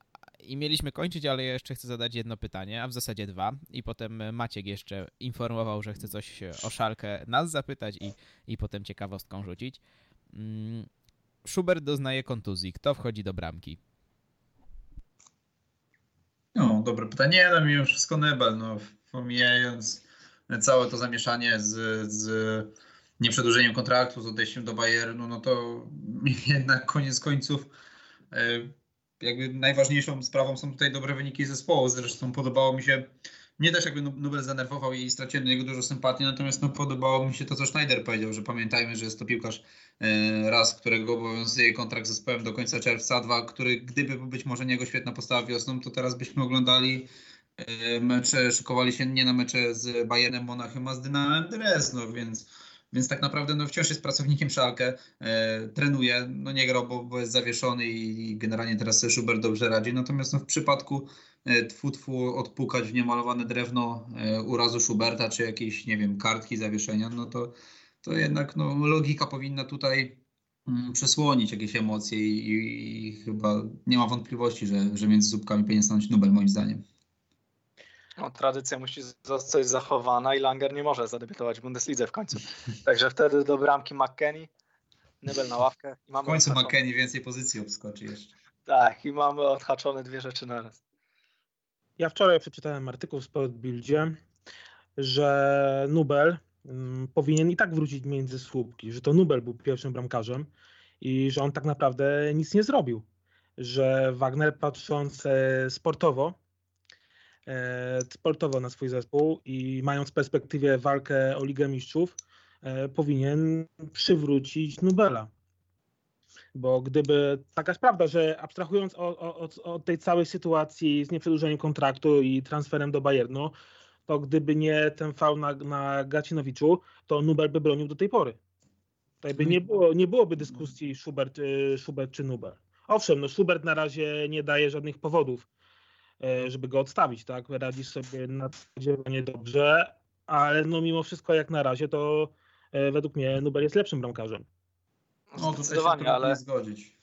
i mieliśmy kończyć, ale ja jeszcze chcę zadać jedno pytanie, a w zasadzie dwa. I potem Maciek jeszcze informował, że chce coś o szalkę nas zapytać i, i potem ciekawostką rzucić. Mm, Schubert doznaje kontuzji. Kto wchodzi do bramki? No, dobre pytanie. No mimo wszystko Nebel, no, pomijając całe to zamieszanie z, z nieprzedłużeniem kontraktu, z odejściem do Bayernu, no to jednak koniec końców e, jakby najważniejszą sprawą są tutaj dobre wyniki zespołu. Zresztą podobało mi się mnie też jakby Nubel zanerwował i straciłem do niego dużo sympatii, natomiast no, podobało mi się to, co Schneider powiedział, że pamiętajmy, że jest to piłkarz e, raz, którego obowiązuje kontrakt z zespołem do końca czerwca, dwa, który gdyby być może niego świetna postawa wiosną, to teraz byśmy oglądali e, mecze, szykowali się nie na mecze z Bayernem Monachium, a z Dynamem Dresno, więc więc tak naprawdę no, wciąż jest pracownikiem Szalkę, e, trenuje, no nie grał, bo, bo jest zawieszony i, i generalnie teraz Schubert dobrze radzi, natomiast no, w przypadku E, tfu, tfu odpukać w niemalowane drewno e, urazu Schuberta, czy jakieś, nie wiem, kartki, zawieszenia, no to, to jednak no, logika powinna tutaj mm, przesłonić jakieś emocje i, i, i, chyba nie ma wątpliwości, że, że między zupkami powinien stanąć Nubel, moim zdaniem. No, tradycja musi zostać zachowana i Langer nie może zadebiutować w Bundeslidze w końcu. Także wtedy do bramki McKenny, Nubel na ławkę. I mamy w końcu McKenny więcej pozycji obskoczy jeszcze. Tak, i mamy odhaczone dwie rzeczy naraz. Ja wczoraj przeczytałem artykuł w Sportbildzie, że Nubel mm, powinien i tak wrócić między słupki, że to Nubel był pierwszym bramkarzem i że on tak naprawdę nic nie zrobił. Że Wagner patrząc e, sportowo, sportowo na swój zespół i mając w perspektywie walkę o Ligę Mistrzów, e, powinien przywrócić Nubela. Bo gdyby taka jest prawda, że abstrahując od, tej całej sytuacji z nieprzedłużeniem kontraktu i transferem do Bayernu, to gdyby nie ten fał na, na Gacinowiczu, to Nubel by bronił do tej pory. Tutaj by nie, było, nie byłoby dyskusji Schubert, y, Schubert czy Nubel. Owszem, no Schubert na razie nie daje żadnych powodów, e, żeby go odstawić, tak? Radzi sobie na nie dobrze, ale no mimo wszystko jak na razie to e, według mnie Nubel jest lepszym bramkarzem. No, Zdecydowanie, ale, zgodzić.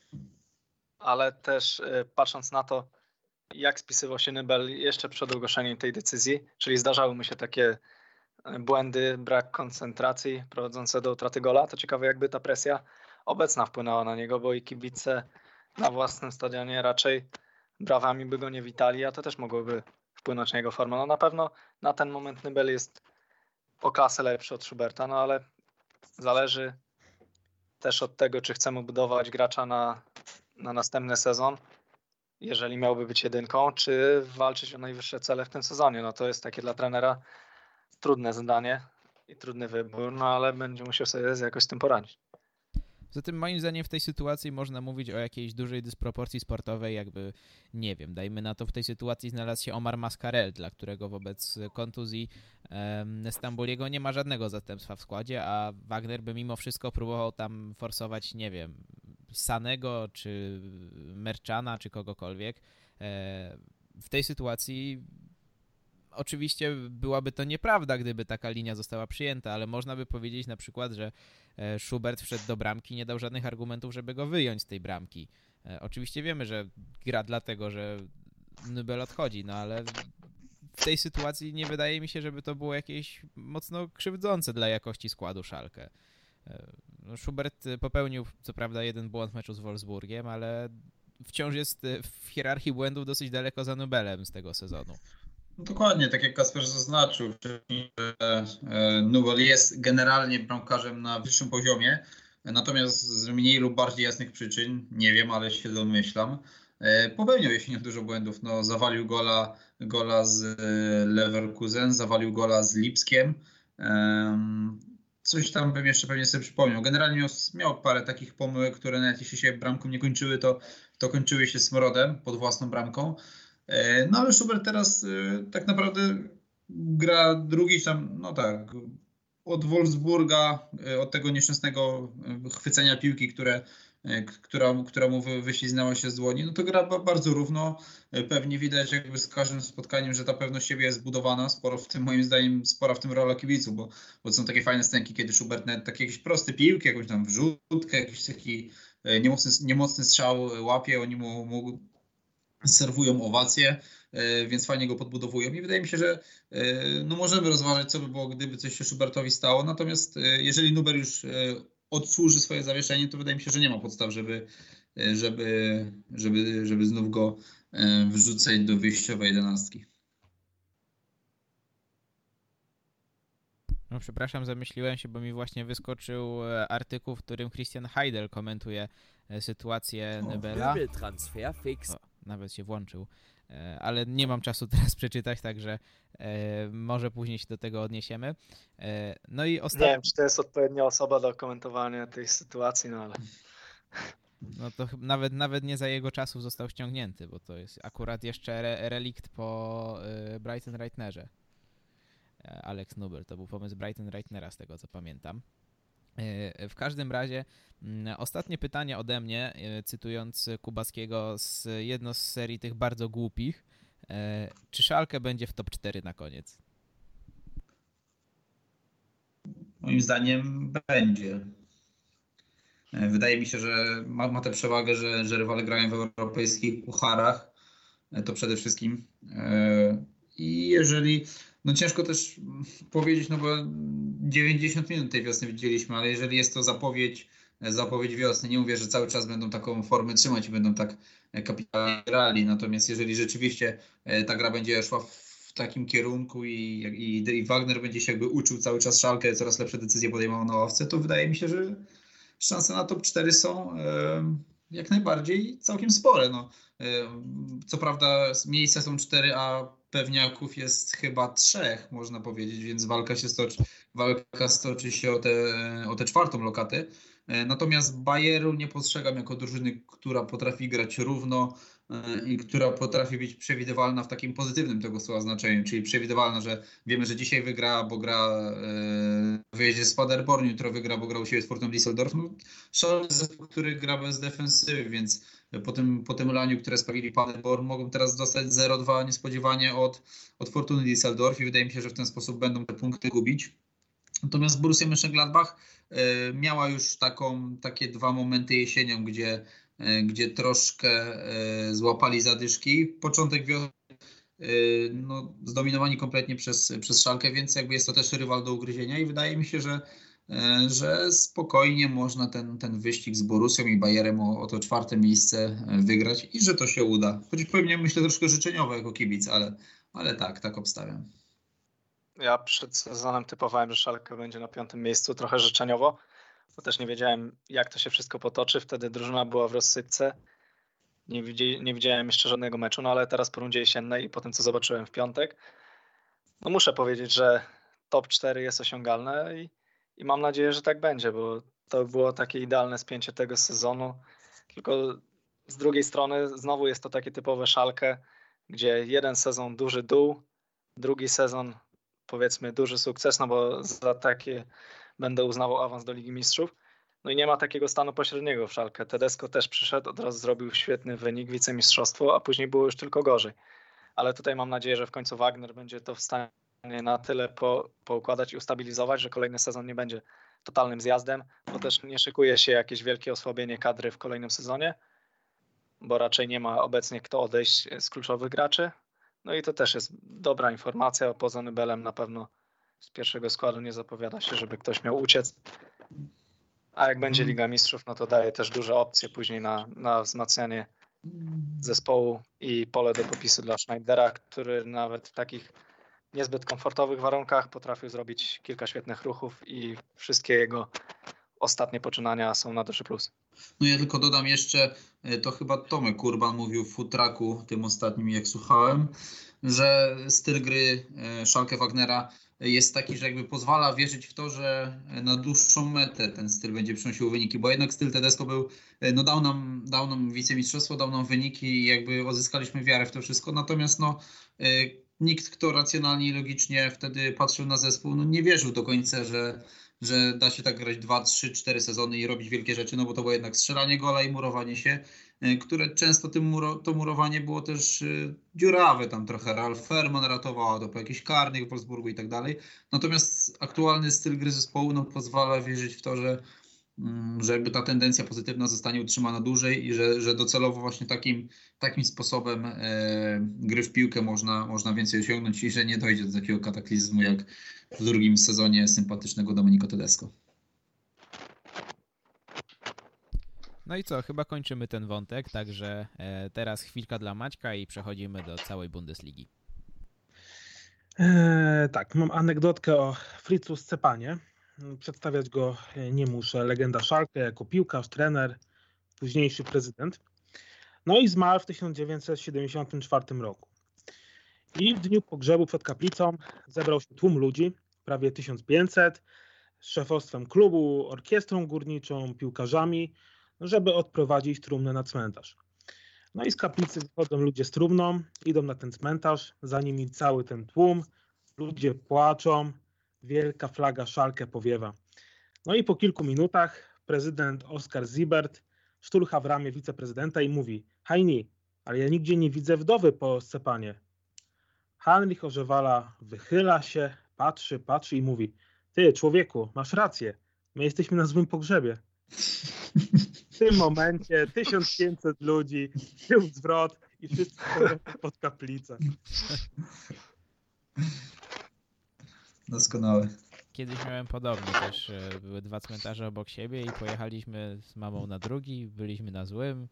ale też y, patrząc na to, jak spisywał się Nybel jeszcze przed ogłoszeniem tej decyzji, czyli zdarzały mu się takie błędy, brak koncentracji prowadzące do utraty gola, to ciekawe jakby ta presja obecna wpłynęła na niego, bo i kibice na własnym stadionie raczej brawami by go nie witali, a to też mogłoby wpłynąć na jego formę. No na pewno na ten moment Nybel jest o klasę lepszy od Schuberta, no ale zależy też od tego, czy chcemy budować gracza na, na następny sezon, jeżeli miałby być jedynką, czy walczyć o najwyższe cele w tym sezonie. No to jest takie dla trenera trudne zadanie i trudny wybór, no ale będzie musiał sobie jakoś z tym poradzić. Zatem moim zdaniem w tej sytuacji można mówić o jakiejś dużej dysproporcji sportowej, jakby, nie wiem, dajmy na to, w tej sytuacji znalazł się Omar Mascarel, dla którego wobec kontuzji um, Stambuliego nie ma żadnego zastępstwa w składzie, a Wagner by mimo wszystko próbował tam forsować, nie wiem, Sanego, czy Merchana, czy kogokolwiek. E, w tej sytuacji oczywiście byłaby to nieprawda, gdyby taka linia została przyjęta, ale można by powiedzieć na przykład, że e, Schubert wszedł do bramki, nie dał żadnych argumentów, żeby go wyjąć z tej bramki. E, oczywiście wiemy, że gra dlatego, że Nubel odchodzi, no ale w tej sytuacji nie wydaje mi się, żeby to było jakieś mocno krzywdzące dla jakości składu Szalkę. E, no, Schubert popełnił co prawda jeden błąd w meczu z Wolfsburgiem, ale wciąż jest w hierarchii błędów dosyć daleko za Nubelem z tego sezonu. No dokładnie, tak jak Kasper zaznaczył, że e, Nubel jest generalnie bramkarzem na wyższym poziomie, natomiast z mniej lub bardziej jasnych przyczyn, nie wiem, ale się domyślam, e, popełniał jesienią dużo błędów. No, zawalił gola, gola z e, Leverkusen, zawalił gola z Lipskiem. Coś tam bym jeszcze pewnie sobie przypomniał. Generalnie miał parę takich pomyłek, które nawet jeśli się bramką nie kończyły, to, to kończyły się smrodem pod własną bramką. E, no ale Schubert teraz e, tak naprawdę gra drugi tam, no tak, od Wolfsburga, e, od tego nieszczęsnego chwycenia piłki, które, która, która mu wyśliznęła się z dłoni, no to gra bardzo równo. Pewnie widać jakby z każdym spotkaniem, że ta pewność siebie jest zbudowana. Sporo w tym, moim zdaniem, spora w tym rola kibicu, bo, bo są takie fajne scenki, kiedy Schubert nawet takie jakieś proste piłki, jakąś tam wrzutkę, jakiś taki niemocny, niemocny strzał łapie, oni mu, mu serwują owacje, e, więc fajnie go podbudowują i wydaje mi się, że e, no możemy rozważać, co by było, gdyby coś się Schubertowi stało, natomiast e, jeżeli Nuber już odsłuży swoje zawieszenie, to wydaje mi się, że nie ma podstaw, żeby, żeby, żeby, żeby znów go wrzucać do wyjściowej jedenastki. No przepraszam, zamyśliłem się, bo mi właśnie wyskoczył artykuł, w którym Christian Heidel komentuje sytuację Nybela. Transfer fix. O nawet się włączył, e, ale nie mam czasu teraz przeczytać, także e, może później się do tego odniesiemy. E, no i ostatnio... Nie wiem, czy to jest odpowiednia osoba do komentowania tej sytuacji, no ale... No to nawet, nawet nie za jego czasów został ściągnięty, bo to jest akurat jeszcze re relikt po Brighton Reitnerze. Alex Nubel, to był pomysł Brighton Reitnera z tego co pamiętam. E, w każdym razie mm, ostatnie pytanie ode mnie, e, cytując Kubaskiego z jedno z serii tych bardzo głupich. E, czy Szalkę będzie w top 4 na koniec? Moim zdaniem będzie. Wydaje mi się, że ma, ma tę przewagę, że, że rywale grają w europejskich pucharach. To przede wszystkim. I jeżeli no ciężko też powiedzieć, no bo 90 minut tej wiosny widzieliśmy, ale jeżeli jest to zapowiedź, zapowiedź wiosny, nie mówię, że cały czas będą taką formę trzymać i będą tak kapitalnie grali, natomiast jeżeli rzeczywiście e, ta gra będzie szła w takim kierunku i, i, i Wagner będzie się jakby uczył cały czas szalkę, coraz lepsze decyzje podejmował na ławce, to wydaje mi się, że szanse na top 4 są e, jak najbardziej całkiem spore. No. E, co prawda miejsca są 4, a pewniaków jest chyba trzech, można powiedzieć, więc walka się stoczy, walka stoczy się o tę o te czwartą lokatę. E, natomiast Bayeru nie postrzegam jako drużyny, która potrafi grać równo i która potrafi być przewidywalna w takim pozytywnym tego słowa znaczeniu, czyli przewidywalna, że wiemy, że dzisiaj wygra, bo gra e, w wyjeździe z Paderborn, jutro wygra, bo gra u siebie z Fortuna Düsseldorf. No, szalony zespół, który gra bez defensywy, więc po tym, po tym laniu, które sprawili Paderborn, mogą teraz dostać 0-2 niespodziewanie od, od Fortuny Düsseldorf i wydaje mi się, że w ten sposób będą te punkty gubić. Natomiast Borussia Mönchengladbach y, miała już taką, takie dwa momenty jesienią, gdzie, gdzie troszkę y, złapali zadyszki. Początek wiosny no, zdominowani kompletnie przez, przez Szalkę, więc jakby jest to też rywal do ugryzienia i wydaje mi się, że E, że spokojnie można ten, ten wyścig z Borusią i Bayerem o, o to czwarte miejsce e, wygrać i że to się uda. Choć pewnie myślę troszkę życzeniowo jako kibic, ale, ale tak, tak obstawiam. Ja przed sezonem typowałem, że Szalka będzie na piątym miejscu, trochę życzeniowo, bo też nie wiedziałem, jak to się wszystko potoczy. Wtedy drużyna była w rozsypce. Nie, widzi, nie widziałem jeszcze żadnego meczu, no ale teraz po rundzie jesiennej i po tym, co zobaczyłem w piątek, no muszę powiedzieć, że top 4 jest osiągalne i i mam nadzieję, że tak będzie, bo to było takie idealne spięcie tego sezonu. Tylko z drugiej strony znowu jest to takie typowe szalkę, gdzie jeden sezon duży dół, drugi sezon powiedzmy duży sukces, no bo za takie będę uznawał awans do Ligi Mistrzów. No i nie ma takiego stanu pośredniego w szalkę. Tedesco też przyszedł, od razu zrobił świetny wynik, wicemistrzostwo, a później było już tylko gorzej. ale tutaj mam nadzieję, że w końcu Wagner będzie to w stanie na tyle po, poukładać i ustabilizować, że kolejny sezon nie będzie totalnym zjazdem, bo też nie szykuje się jakieś wielkie osłabienie kadry w kolejnym sezonie, bo raczej nie ma obecnie kto odejść z kluczowych graczy. No i to też jest dobra informacja, poza Nybelem na pewno z pierwszego składu nie zapowiada się, żeby ktoś miał uciec. A jak będzie Liga Mistrzów, no to daje też duże opcje później na, na wzmacnianie zespołu i pole do popisu dla Schneidera, który nawet w takich niezbyt komfortowych warunkach potrafił zrobić kilka świetnych ruchów i wszystkie jego ostatnie poczynania są na duży plus. No ja tylko dodam jeszcze, e, to chyba Tomek Kurban mówił w futraku tym ostatnim, jak słuchałem, że styl gry e, Schalke Wagnera jest taki, że jakby pozwala wierzyć w to, że na dłuższą metę ten styl będzie przynosił wyniki, bo jednak styl Tedesco był, e, no dał nam, dał nam wicemistrzostwo, dał nam wyniki i jakby odzyskaliśmy wiarę w to wszystko, natomiast no nikt, kto racjonalnie i logicznie wtedy patrzył na zespół, no nie wierzył do końca, że, że da się tak grać 2, 3, 4 sezony i robić wielkie rzeczy, no bo to było jednak strzelanie gola i murowanie się, które często tym to murowanie było też y, dziurawe, tam trochę Ralf Ferman ratował, to po jakichś karnych w Wolfsburgu i tak dalej. Natomiast aktualny styl gry zespołu no, pozwala wierzyć w to, że Mm, że jakby ta tendencja pozytywna zostanie utrzymana dłużej i że, że docelowo właśnie takim, takim sposobem e, gry w piłkę można, można więcej osiągnąć i że nie dojdzie do takiego kataklizmu jak w drugim sezonie sympatycznego Domenico Tedesco. No i co, chyba kończymy ten wątek, także e, teraz chwilka dla Maćka i przechodzimy do całej Bundesligi. E, tak, mam anegdotkę o Fritzu Scepanie Przedstawiać go e, nie muszę. Legenda Szalkę jako piłkarz, trener, późniejszy prezydent. No i zmarł w 1974 roku. I w dniu pogrzebu przed kaplicą zebrał się tłum ludzi, prawie 1500, z szefostwem klubu, orkiestrą górniczą, piłkarzami, żeby odprowadzić trumnę na cmentarz. No i z kaplicy wychodzą ludzie z trumną, idą na ten cmentarz, za nimi cały ten tłum, ludzie płaczą, wielka flaga szalkę powiewa. No i po kilku minutach prezydent Oskar Zibert szturcha w ramię wiceprezydenta i mówi Hajni, ale ja nigdzie nie widzę wdowy po scepanie. Heinrich Orzewala wychyla się, patrzy, patrzy i mówi ty człowieku, masz rację, my jesteśmy na złym pogrzebie. W tym momencie 1500 ludzi, tył zwrot i wszyscy pod kaplicę. Doskonałe. Kiedyś miałem podobnie też. E, były dwa cmentarze obok siebie i pojechaliśmy z mamą na drugi, byliśmy na złym,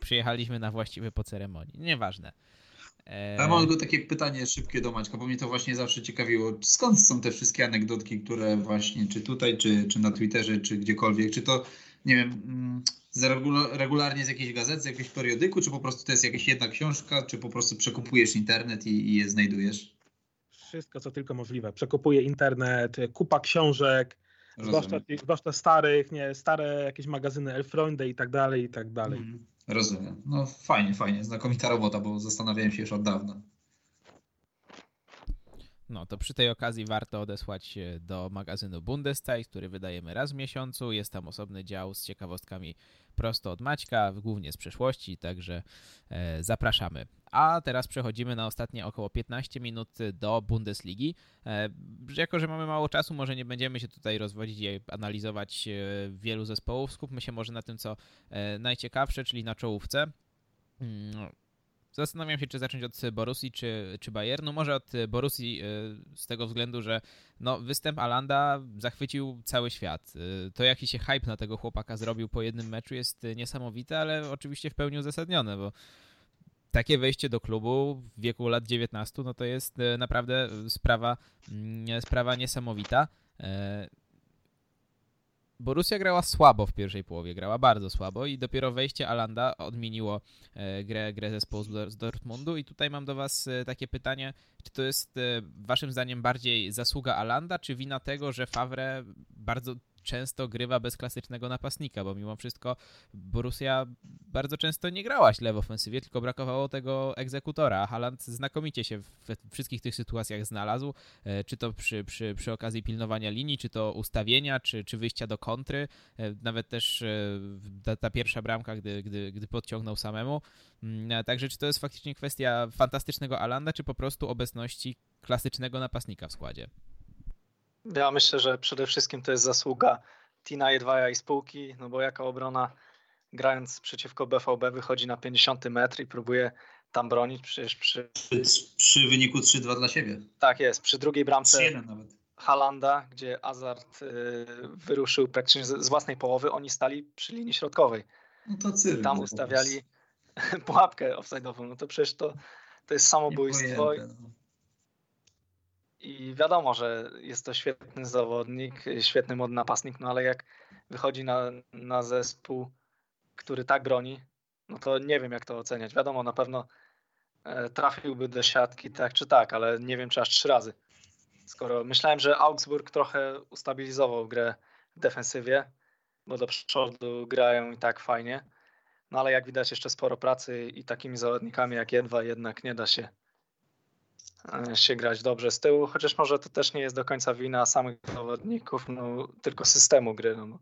przyjechaliśmy na właściwy po ceremonii. Nieważne. E... Ja mam tylko takie pytanie szybkie do Maćka, bo mnie to właśnie zawsze ciekawiło. Skąd są te wszystkie anegdotki, które właśnie, czy tutaj, czy, czy na Twitterze, czy gdziekolwiek, czy to, nie wiem, mm, regularnie z jakiejś gazety, z jakiegoś periodyku, czy po prostu to jest jakaś jedna książka, czy po prostu przekupujesz internet i, i je znajdujesz? wszystko, co tylko możliwe. Przekopuje internet, kupa książek, zwłaszcza, zwłaszcza starych, nie, stare jakieś magazyny Elfreunde i tak dalej, i tak dalej. Mm, rozumiem. No fajnie, fajnie. Znakomita robota, bo zastanawiałem się już od dawna. No to przy tej okazji warto odesłać do magazynu Bundeszeit, który wydajemy raz w miesiącu. Jest tam osobny dział z ciekawostkami prosto od Maćka, głównie z przeszłości, także e, zapraszamy. A teraz przechodzimy na ostatnie około 15 minut do Bundesligi. E, jako, że mamy mało czasu, może nie będziemy się tutaj rozwodzić i analizować e, wielu zespołów. Skupmy się może na tym, co najciekawsze, czyli na czołówce. Zastanawiam się, czy zacząć od Borusi czy, czy Bayernu. Może od Borusi z tego względu, że no, występ Alanda zachwycił cały świat. To jaki się hype na tego chłopaka zrobił po jednym meczu jest niesamowite, ale oczywiście w pełni uzasadnione, bo takie wejście do klubu w wieku lat 19, no to jest e, naprawdę sprawa, mm, sprawa niesamowita. E, Borussia grała słabo w pierwszej połowie, grała bardzo słabo i dopiero wejście Alanda odmieniło e, grę, grę zespołu z Dortmundu. I tutaj mam do Was takie pytanie, czy to jest Waszym zdaniem bardziej zasługa Alanda, czy wina tego, że Favre bardzo często grywa bez klasycznego napastnika, bo mimo wszystko Borussia bardzo często nie grała źle w ofensywie, tylko brakowało tego egzekutora. Haaland znakomicie się w wszystkich tych sytuacjach znalazł, e, czy to przy, przy, przy okazji pilnowania linii, czy to ustawienia, czy, czy wyjścia do kontry, e, nawet też ta, ta pierwsza bramka, gdy, gdy, gdy podciągnął samemu. Mm, także czy to jest faktycznie kwestia fantastycznego Alanda, czy po prostu obecności klasycznego napastnika w składzie? Ja myślę, że przede wszystkim to jest zasługa Tina Jedwaja i spółki, no bo jaka obrona grając przeciwko BVB wychodzi na 50 metr i próbuje tam bronić przecież przy... Przy, przy wyniku 3-2 dla siebie. Tak jest, przy drugiej bramce. Halanda, gdzie Azard y, wyruszył praktycznie z, własnej połowy, oni stali przy linii środkowej. No to cyrk, tam ustawiali pułapkę offside'ową. No to przecież to, to jest samobójstwo. No. I wiadomo, że jest to świetny zawodnik, świetny mod napastnik, no ale jak wychodzi na, na zespół, który tak broni, no to nie wiem jak to oceniać. Wiadomo, na pewno e, trafiłby do siatki tak czy tak, ale nie wiem czy aż trzy razy. Skoro myślałem, że Augsburg trochę ustabilizował grę w defensywie, bo do przodu grają i tak fajnie, no ale jak widać jeszcze sporo pracy i takimi zawodnikami jak Jedwa jednak nie da się się grać dobrze z tyłu, chociaż może to też nie jest do końca wina samych zawodników, no, tylko systemu gry. No.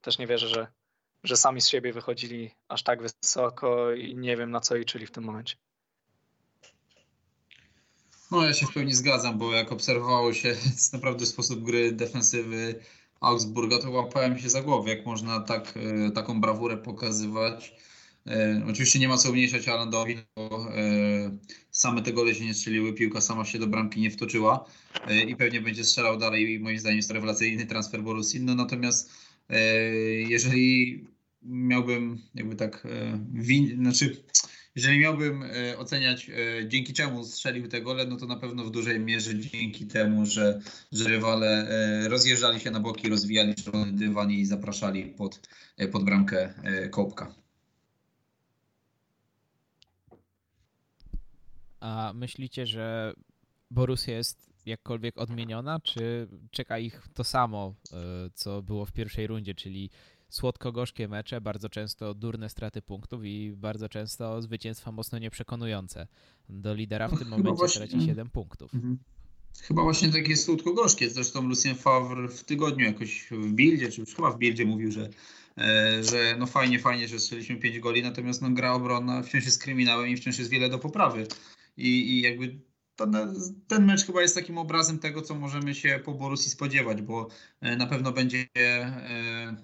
Też nie wierzę, że, że sami z siebie wychodzili aż tak wysoko i nie wiem na co liczyli w tym momencie. No ja się w pełni zgadzam, bo jak obserwowało się naprawdę sposób gry defensywy Augsburga, to łapałem się za głowę, jak można tak, e, taką brawurę pokazywać E, oczywiście nie ma co umniejszać Alandowi, bo e, same te gole się nie strzeliły, piłka sama się do bramki nie wtoczyła e, i pewnie będzie strzelał dalej i moim zdaniem jest rewelacyjny transfer Borussii. No natomiast jeżeli miałbym jakby tak win, znaczy jeżeli miałbym oceniać dzięki czemu strzelił te gole, no to na pewno w dużej mierze dzięki temu, że, że rywale rozjeżdżali się na boki, rozwijali czerwony dywan i zapraszali pod, pod bramkę Kołpka. A myślicie, że Borussia jest jakkolwiek odmieniona, czy czeka ich to samo, e, co było w pierwszej rundzie, czyli słodko-gorzkie mecze, bardzo często durne straty punktów i bardzo często zwycięstwa mocno nieprzekonujące. Do lidera w tym no, momencie właśnie... traci 7 punktów. Mhm. Chyba właśnie takie słodko-gorzkie. Zresztą Lucien Favre w tygodniu jakoś w Bildzie, czy już chyba w Bildzie mówił, że, e, że no fajnie, fajnie, że strzeliśmy 5 goli, natomiast no gra obronna wciąż jest kryminałem i wciąż jest wiele do poprawy i, i jakby ten mecz chyba jest takim obrazem tego, co możemy się po Borussii spodziewać, bo e, na pewno będzie e,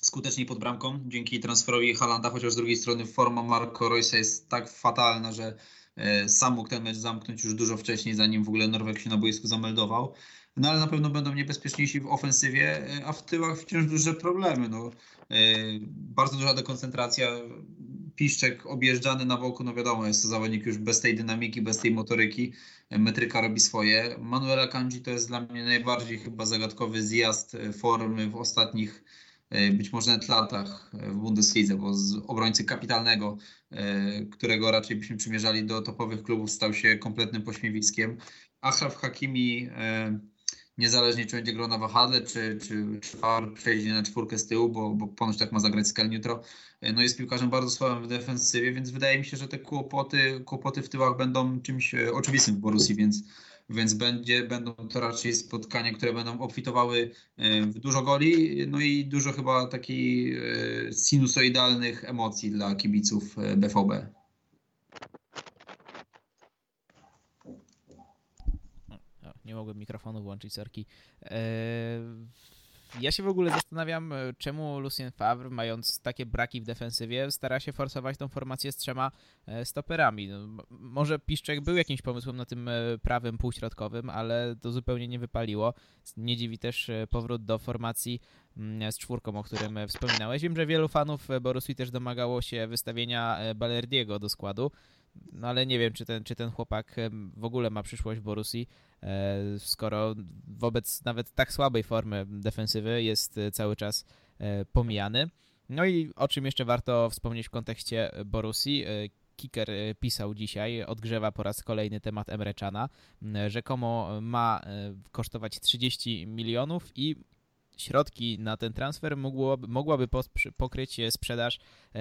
skuteczniej pod bramką dzięki transferowi Halanda, chociaż z drugiej strony forma Marco Roysa jest tak fatalna, że e, sam mógł ten mecz zamknąć już dużo wcześniej, zanim w ogóle Norweg się na boisku zameldował. No ale na pewno będą niebezpieczniejsi w ofensywie, a w tyłach wciąż duże problemy. No, bardzo duża dekoncentracja Piszczek objeżdżany na boku, no wiadomo, jest to zawodnik już bez tej dynamiki, bez tej motoryki. Metryka robi swoje. Manuela Kanji to jest dla mnie najbardziej chyba zagadkowy zjazd formy w ostatnich e, być może nawet latach w Bundeslidze, bo z obrońcy kapitalnego, e, którego raczej byśmy przymierzali do topowych klubów, stał się kompletnym pośmiewiskiem. Achraf Hakimi e, niezależnie czy będzie grał na wahadle, czy, czy, czy Far przejdzie na czwórkę z tyłu, bo, bo ponoć tak ma zagrać Skel Neutro, e, no jest piłkarzem bardzo słabym w defensywie, więc wydaje mi się, że te kłopoty, kłopoty w tyłach będą czymś e, oczywistym w Borussii, więc, więc będzie, będą to raczej spotkania, które będą obfitowały e, w dużo goli, no i dużo chyba takich sinusoidalnych emocji dla kibiców BVB. Nie mogłem mikrofonu włączyć, sorki. E, ja się w ogóle zastanawiam, e, czemu Lucien Favre, mając takie braki w defensywie, stara się forsować tą formację z trzema e, stoperami. No, może Piszczek był jakimś pomysłem na tym prawym półśrodkowym, ale to zupełnie nie wypaliło. Nie dziwi też powrót do formacji mm, z czwórką, o którym wspominałeś. Wiem, że wielu fanów Borussii też domagało się wystawienia Balerdiego do składu, no ale nie wiem, czy ten, czy ten chłopak w ogóle ma przyszłość w Borussii. E, skoro wobec nawet tak słabej formy defensywy jest e, cały czas e, pomijany. No i o czym jeszcze warto wspomnieć w kontekście Borussii. Kicker pisał dzisiaj, odgrzewa po raz kolejny temat Emreczana. Rzekomo ma kosztować 30 milionów i środki na ten transfer mogłoby, mogłaby pokryć sprzedaż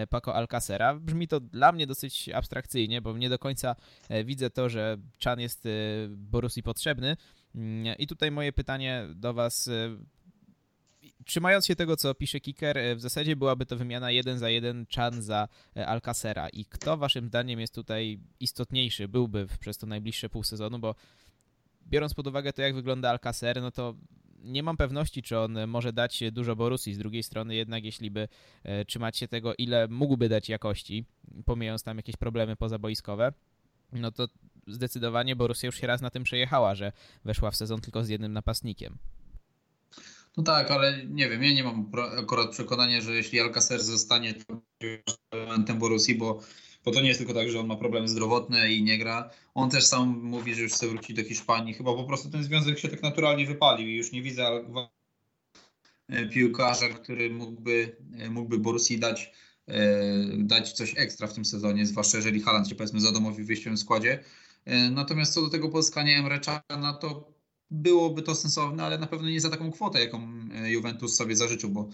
Paco Alcacera. Brzmi to dla mnie dosyć abstrakcyjnie, bo nie do końca widzę to, że Chan jest Borusi potrzebny. Mm, I tutaj moje pytanie do Was trzymając się tego, co pisze Kicker, e, w zasadzie byłaby to wymiana jeden za jeden Chan za e, Alcacera. I kto waszym zdaniem jest tutaj istotniejszy, byłby przez to najbliższe pół sezonu, bo biorąc pod uwagę to, jak wygląda Alcacer, no to nie mam pewności, czy on może dać dużo Borusi. Z drugiej strony jednak, jeśli by e, trzymać się tego, ile mógłby dać jakości, pomijając tam jakieś problemy pozaboiskowe, no to zdecydowanie Borussia już się raz na tym przejechała, że weszła w sezon tylko z jednym napastnikiem. No tak, ale nie wiem, ja nie mam akurat przekonania, że jeśli Alcacer zostanie elementem Borusi, bo, bo to nie jest tylko tak, że on ma problemy zdrowotne i nie gra. On też sam mówi, że już chce wrócić do Hiszpanii. Chyba po prostu ten związek się tak naturalnie wypalił i już nie widzę piłkarza, który mógłby, mógłby Borusi dać, e, dać coś ekstra w tym sezonie, zwłaszcza jeżeli Haaland się powiedzmy zadomowi w wyjściowym składzie. E, natomiast co do tego pozyskania Emre Cana, to byłoby to sensowne, ale na pewno nie za taką kwotę, jaką e, Juventus sobie zażyczył, bo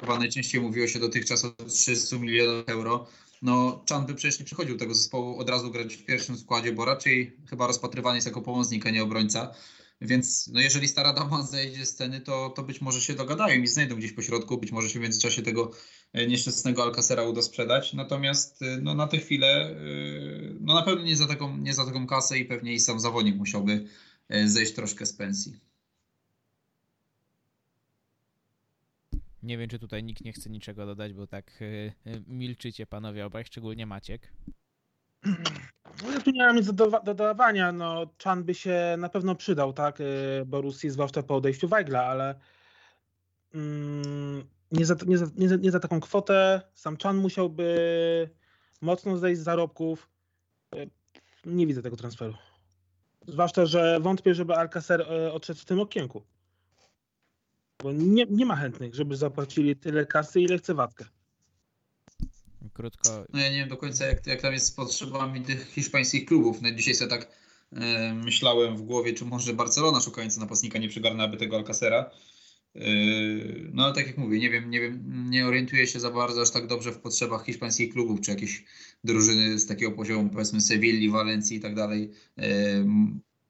chyba najczęściej mówiło się dotychczas o 300 milionach euro. No, Chan by przecież nie przychodził tego zespołu od razu grać w pierwszym składzie, bo raczej chyba rozpatrywany jest jako pomocnik, a nie obrońca. Więc no jeżeli stara dama zejdzie z sceny, to, to być może się dogadają i znajdą gdzieś po środku, być może się w międzyczasie tego e, nieszczęsnego Alcacera uda sprzedać. Natomiast e, no, na tę chwilę no, na pewno nie za, taką, nie za taką kasę i pewnie i sam zawodnik musiałby E, zejść troszkę z pensji. Nie wiem, czy tutaj nikt nie chce niczego dodać, bo tak e, e, milczycie panowie obaj, szczególnie Maciek. No ja tu nie mam nic do dodawania. No, Chan by się na pewno przydał, tak? Borussii, zwłaszcza po odejściu Weigla, ale mm, nie, za, nie, za, nie, za, nie za taką kwotę. Sam Chan musiałby mocno zejść z zarobków. Nie widzę tego transferu. Zwłaszcza, że wątpię, żeby Alcacer e, odszedł w tym okienku. Bo nie, nie ma chętnych, żeby zapłacili tyle kasy, ile chce Watkę. Krótko. No ja nie wiem do końca, jak, jak tam jest z potrzebami tych hiszpańskich klubów. No dzisiaj sobie tak e, myślałem w głowie, czy może Barcelona szukająca napastnika nie przygarnałaby tego Alcacera. E, no ale tak jak mówię, nie wiem, nie wiem, nie orientuję się za bardzo aż tak dobrze w potrzebach hiszpańskich klubów, czy jakieś drużyny z takiego poziomu, powiedzmy Sewilli, Walencji i tak dalej,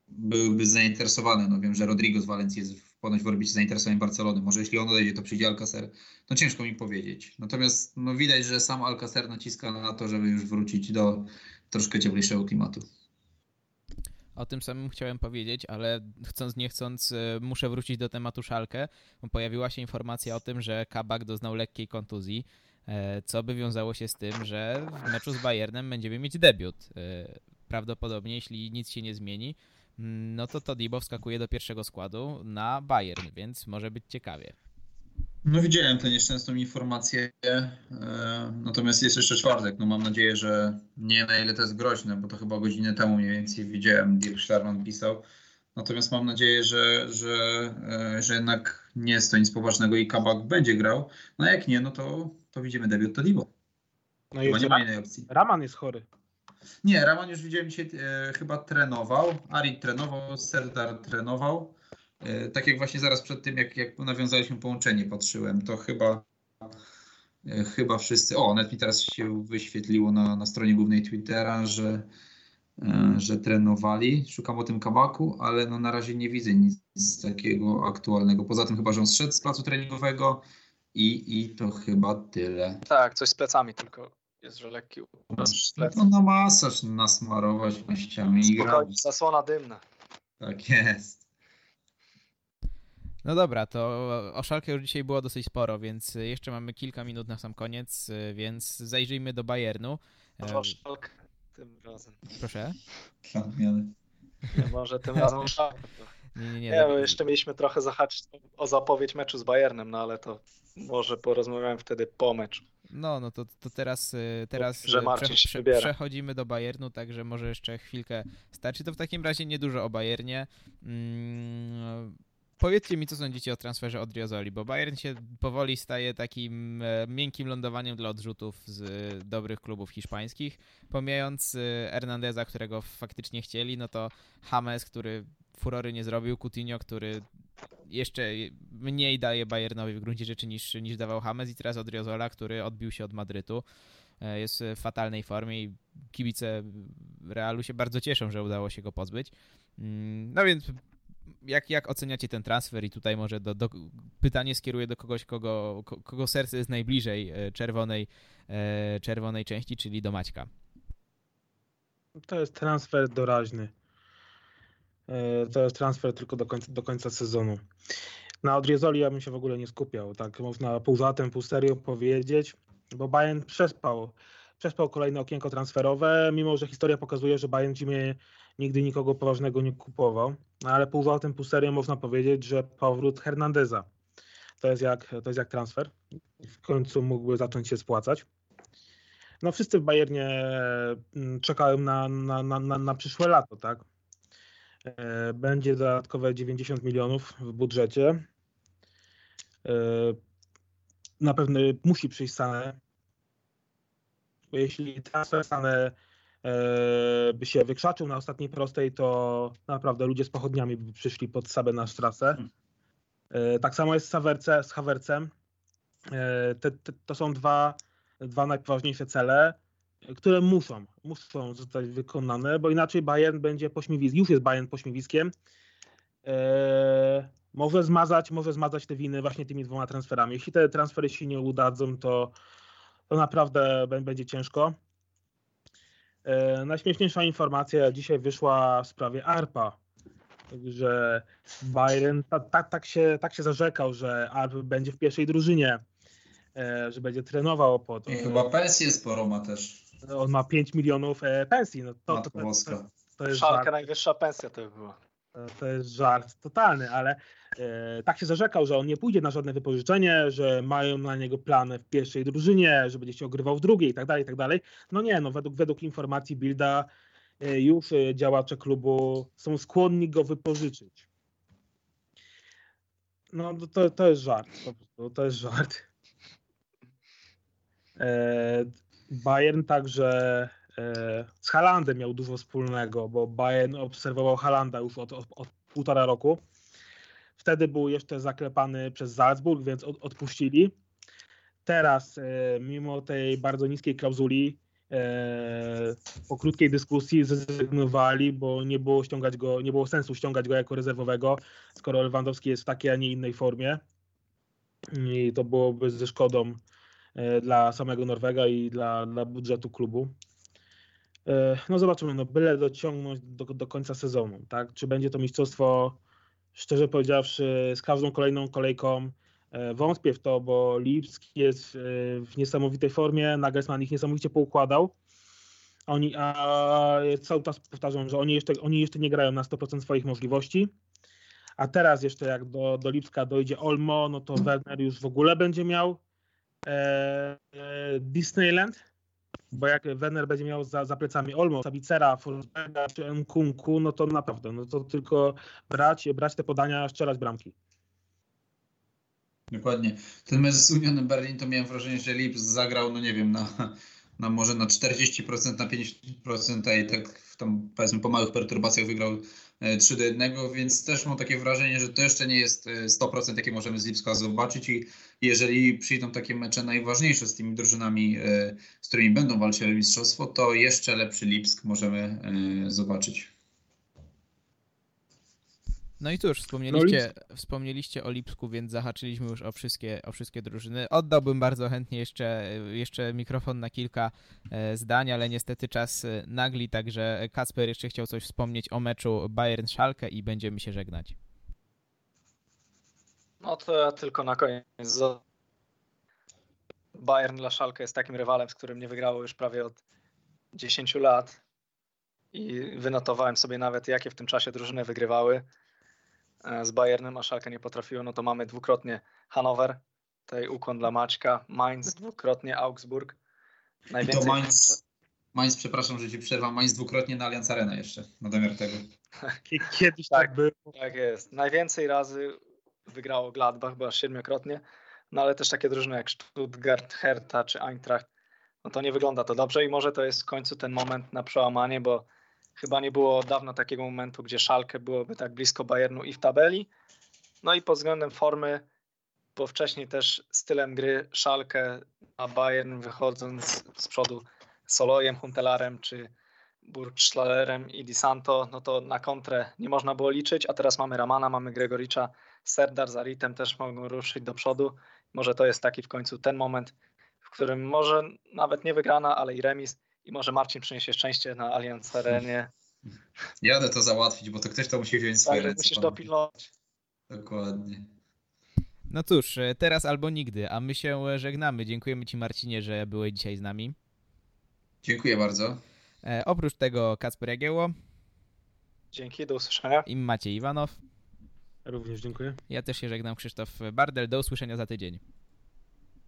byłyby zainteresowane. No wiem, że Rodrigo z Walencji jest ponoć w orbicie zainteresowań Barcelony. Może jeśli on odejdzie, to przyjdzie Alcacer. No ciężko mi powiedzieć. Natomiast no, widać, że sam Alcacer naciska na to, żeby już wrócić do troszkę cieplejszego klimatu. O tym samym chciałem powiedzieć, ale chcąc nie chcąc e, muszę wrócić do tematu Szalkę. Pojawiła się informacja o tym, że Kabak doznał lekkiej kontuzji. E, co by wiązało się z tym, że w meczu z Bayernem będziemy mieć debiut. E, prawdopodobnie, jeśli nic się nie zmieni, no to Todibo wskakuje do pierwszego składu na Bayern, więc może być ciekawie. No widziałem tę nieszczęsną informację, e, natomiast jest jeszcze czwartek. No mam nadzieję, że nie na ile to jest groźne, bo to chyba godzinę temu mniej więcej widziałem, Dirk Schlarman pisał. Natomiast mam nadzieję, że, że, że jednak nie jest to nic poważnego i Kabak będzie grał. No a jak nie, no to to widzimy debiut Todibo. No chyba nie ma innej opcji. Raman jest chory. Nie, Raman już widziałem dzisiaj, e, chyba trenował. Arid trenował, Serdar trenował. E, tak jak właśnie zaraz przed tym, jak, jak nawiązaliśmy połączenie, patrzyłem, to chyba e, chyba wszyscy. O, nawet mi teraz się wyświetliło na, na stronie głównej Twittera, że, e, że trenowali. Szukam o tym kabaku, ale no na razie nie widzę nic takiego aktualnego. Poza tym chyba, że on zszedł z placu treningowego i, I to chyba tyle. Tak, coś z plecami tylko jest, że lekki No na masaż nasmarować maściami i grać. Zasłona dymna. Tak jest. No dobra, to o Szalkę już dzisiaj było dosyć sporo, więc jeszcze mamy kilka minut na sam koniec, więc zajrzyjmy do Bayernu. O Szalkę tym razem. Proszę? Nie, może tym razem Szalkę. Nie, nie, nie. nie jeszcze mieliśmy trochę zahaczyć o zapowiedź meczu z Bayernem, no ale to może porozmawiałem wtedy po meczu. No, no to, to teraz, y, teraz że y, prze, prze, przechodzimy do Bayernu, także może jeszcze chwilkę starczy. To w takim razie niedużo o Bayernie. Hmm, powiedzcie mi, co sądzicie o transferze od Riozoli, bo Bayern się powoli staje takim e, miękkim lądowaniem dla odrzutów z dobrych klubów hiszpańskich. Pomijając e, Hernandeza, którego faktycznie chcieli, no to James, który furory nie zrobił, Coutinho, który jeszcze mniej daje Bayernowi w gruncie rzeczy niż, niż dawał James i teraz Odriozola, który odbił się od Madrytu. E, jest w fatalnej formie i kibice Realu się bardzo cieszą, że udało się go pozbyć. Mm, no więc jak, jak oceniacie ten transfer i tutaj może do, do, pytanie skieruję do kogoś, kogo, kogo serce jest najbliżej e, czerwonej, e, czerwonej części, czyli do Maćka. To jest transfer doraźny. To jest transfer tylko do końca, do końca sezonu. Na Odriezoli ja bym się w ogóle nie skupiał. Tak można pół żartem, pół serio powiedzieć bo Bayern przespał, przespał kolejne okienko transferowe, mimo że historia pokazuje, że Bayern zimie nigdy nikogo poważnego nie kupował, no, ale pół żartem, pół serio można powiedzieć, że powrót Hernandeza to jest jak, to jest jak transfer. W końcu mógłby zacząć się spłacać. No wszyscy w Bayernie mm, czekają na, na, na, na, na przyszłe lato, tak? E, będzie dodatkowe 90 milionów w budżecie. E, na pewno musi przyjść Sané. Bo jeśli transfer Sané e, by się wykrzaczył na ostatniej prostej, to naprawdę ludzie z pochodniami by przyszli pod Sabę na trasę. Hmm. Tak samo jest z, Haverce, z Havercem. E, te, te, to są dwa, dwa najpoważniejsze cele, które muszą, muszą zostać wykonane, bo inaczej Bayern będzie pośmiewiskiem, już jest Bayern pośmiewiskiem może zmazać, może zmazać te winy właśnie tymi dwoma transferami. Jeśli te transfery się nie udadzą, to, to naprawdę będzie ciężko. E, najśmieszniejsza informacja dzisiaj wyszła w sprawie ARPA, że Bayern tak, tak, tak, się, tak się zarzekał, że ARP będzie w pierwszej drużynie, e, że będzie trenował pod. I chyba pensję sporo ma też. On ma 5 milionów e, pensji. No to, to, to, to, to jest Szalka najwyższa pensja to by była. To jest żart totalny, ale e, tak się zarzekał, że on nie pójdzie na żadne wypożyczenie, że mają na niego plany w pierwszej drużynie, że będzie się ogrywał w drugiej i tak dalej, i tak dalej. No nie, no według, według informacji Bilda e, już e, działacze klubu są skłonni go wypożyczyć. No to, to jest żart, to, to jest żart. Bayern także E, z Halandem miał dużo wspólnego, bo Bayern obserwował Halanda już od, od, od półtora roku. Wtedy był jeszcze zaklepany przez Salzburg, więc od, odpuścili. Teraz, e, mimo tej bardzo niskiej klauzuli, e, po krótkiej dyskusji zrezygnowali, bo nie było, ściągać go, nie było sensu ściągać go jako rezerwowego, skoro Lewandowski jest w takiej, a nie innej formie. I to byłoby ze szkodą dla samego Norwega i dla, dla budżetu klubu. E, no zobaczymy, no byle dociągnąć do, do końca sezonu, tak? Czy będzie to mistrzostwo, szczerze powiedziawszy, z każdą kolejną kolejką e, wątpię w to, bo Lipski jest w niesamowitej formie, Nagelsmann ich niesamowicie poukładał. Oni, a cały czas powtarzam, że oni jeszcze, oni jeszcze nie grają na 100% swoich możliwości. A teraz jeszcze jak do, do Lipska dojdzie Olmo, no to Werner już w ogóle będzie miał e, e, Disneyland bo jak Werner będzie miał za, za plecami Olmo, Sabicera, Forsberga czy Nkunku, no to naprawdę, no to tylko brać, brać te podania, strzelać bramki. Dokładnie. Ten mecz z Unionem Berlin to miałem wrażenie, że Lips zagrał, no nie wiem, na, na może na 40%, na 50% i tak w tam powiedzmy po małych perturbacjach wygrał 3 e, do 1, więc też mam takie wrażenie, że to jeszcze nie jest 100% e, jakie możemy z Lipska zobaczyć i jeżeli przyjdą takie mecze najważniejsze z tymi drużynami, e, z którymi będą walczyć o mistrzostwo, to jeszcze lepszy Lipsk możemy zobaczyć. No i cóż, wspomnieliście, no wspomnieliście o Lipsku, więc zahaczyliśmy już o wszystkie, o wszystkie drużyny. Oddałbym bardzo chętnie jeszcze, jeszcze mikrofon na kilka e, zdań, ale niestety czas e, nagli, także Kacper jeszcze chciał coś wspomnieć o meczu Bayern-Schalke i będziemy się żegnać. No to ja tylko na koniec. Bayern dla Schalke jest takim rywalem, z którym nie wygrało już prawie od 10 lat i wynotowałem sobie nawet, jakie w tym czasie drużyny wygrywały. E, z Bayernem, a Szalkę nie potrafiło, no to mamy dwukrotnie Hanower, tutaj ukłon dla Maćka, Mainz dwukrotnie, Augsburg. Najwięcej... I to Mainz, Mainz, przepraszam, że ci przerwam, Mainz dwukrotnie na Allianz Arena jeszcze, na domiar tego. Kiedyś tak, tak było. Tak jest. Najwięcej razy wygrało Gladbach, bo aż siedmiokrotnie, no ale też takie drużyny jak Stuttgart, Hertha czy Eintracht, no to nie wygląda to dobrze i może to jest w końcu ten moment na przełamanie, bo Chyba nie było dawno takiego momentu, gdzie Szalkę byłoby tak blisko Bayernu i w tabeli. No i pod względem formy, bo wcześniej też stylem gry Szalkę a Bayern wychodząc z przodu Solojem, Huntelarem czy Burgschlalerem i Di Santo, no to na kontrę nie można było liczyć, a teraz mamy Ramana, mamy Gregoricza, Serdar z Aritem też mogą ruszyć do przodu. Może to jest taki w końcu ten moment, w którym może nawet nie wygrana, ale i remis i może Marcin przyniesie szczęście na Allianz Arenie. Jadę to załatwić, bo to ktoś to musi wziąć swoje tak, ręce. Musisz dopilnować. Dokładnie. No cóż, e, teraz albo nigdy, a my się e, żegnamy. Dziękujemy Ci Marcinie, że byłeś dzisiaj z nami. Dziękuję bardzo. E, oprócz tego Kacper Jagieło Dzięki, do usłyszenia. i Maciej Iwanow. Również dziękuję. Ja też się żegnam, Krzysztof Bardel. Do usłyszenia za tydzień.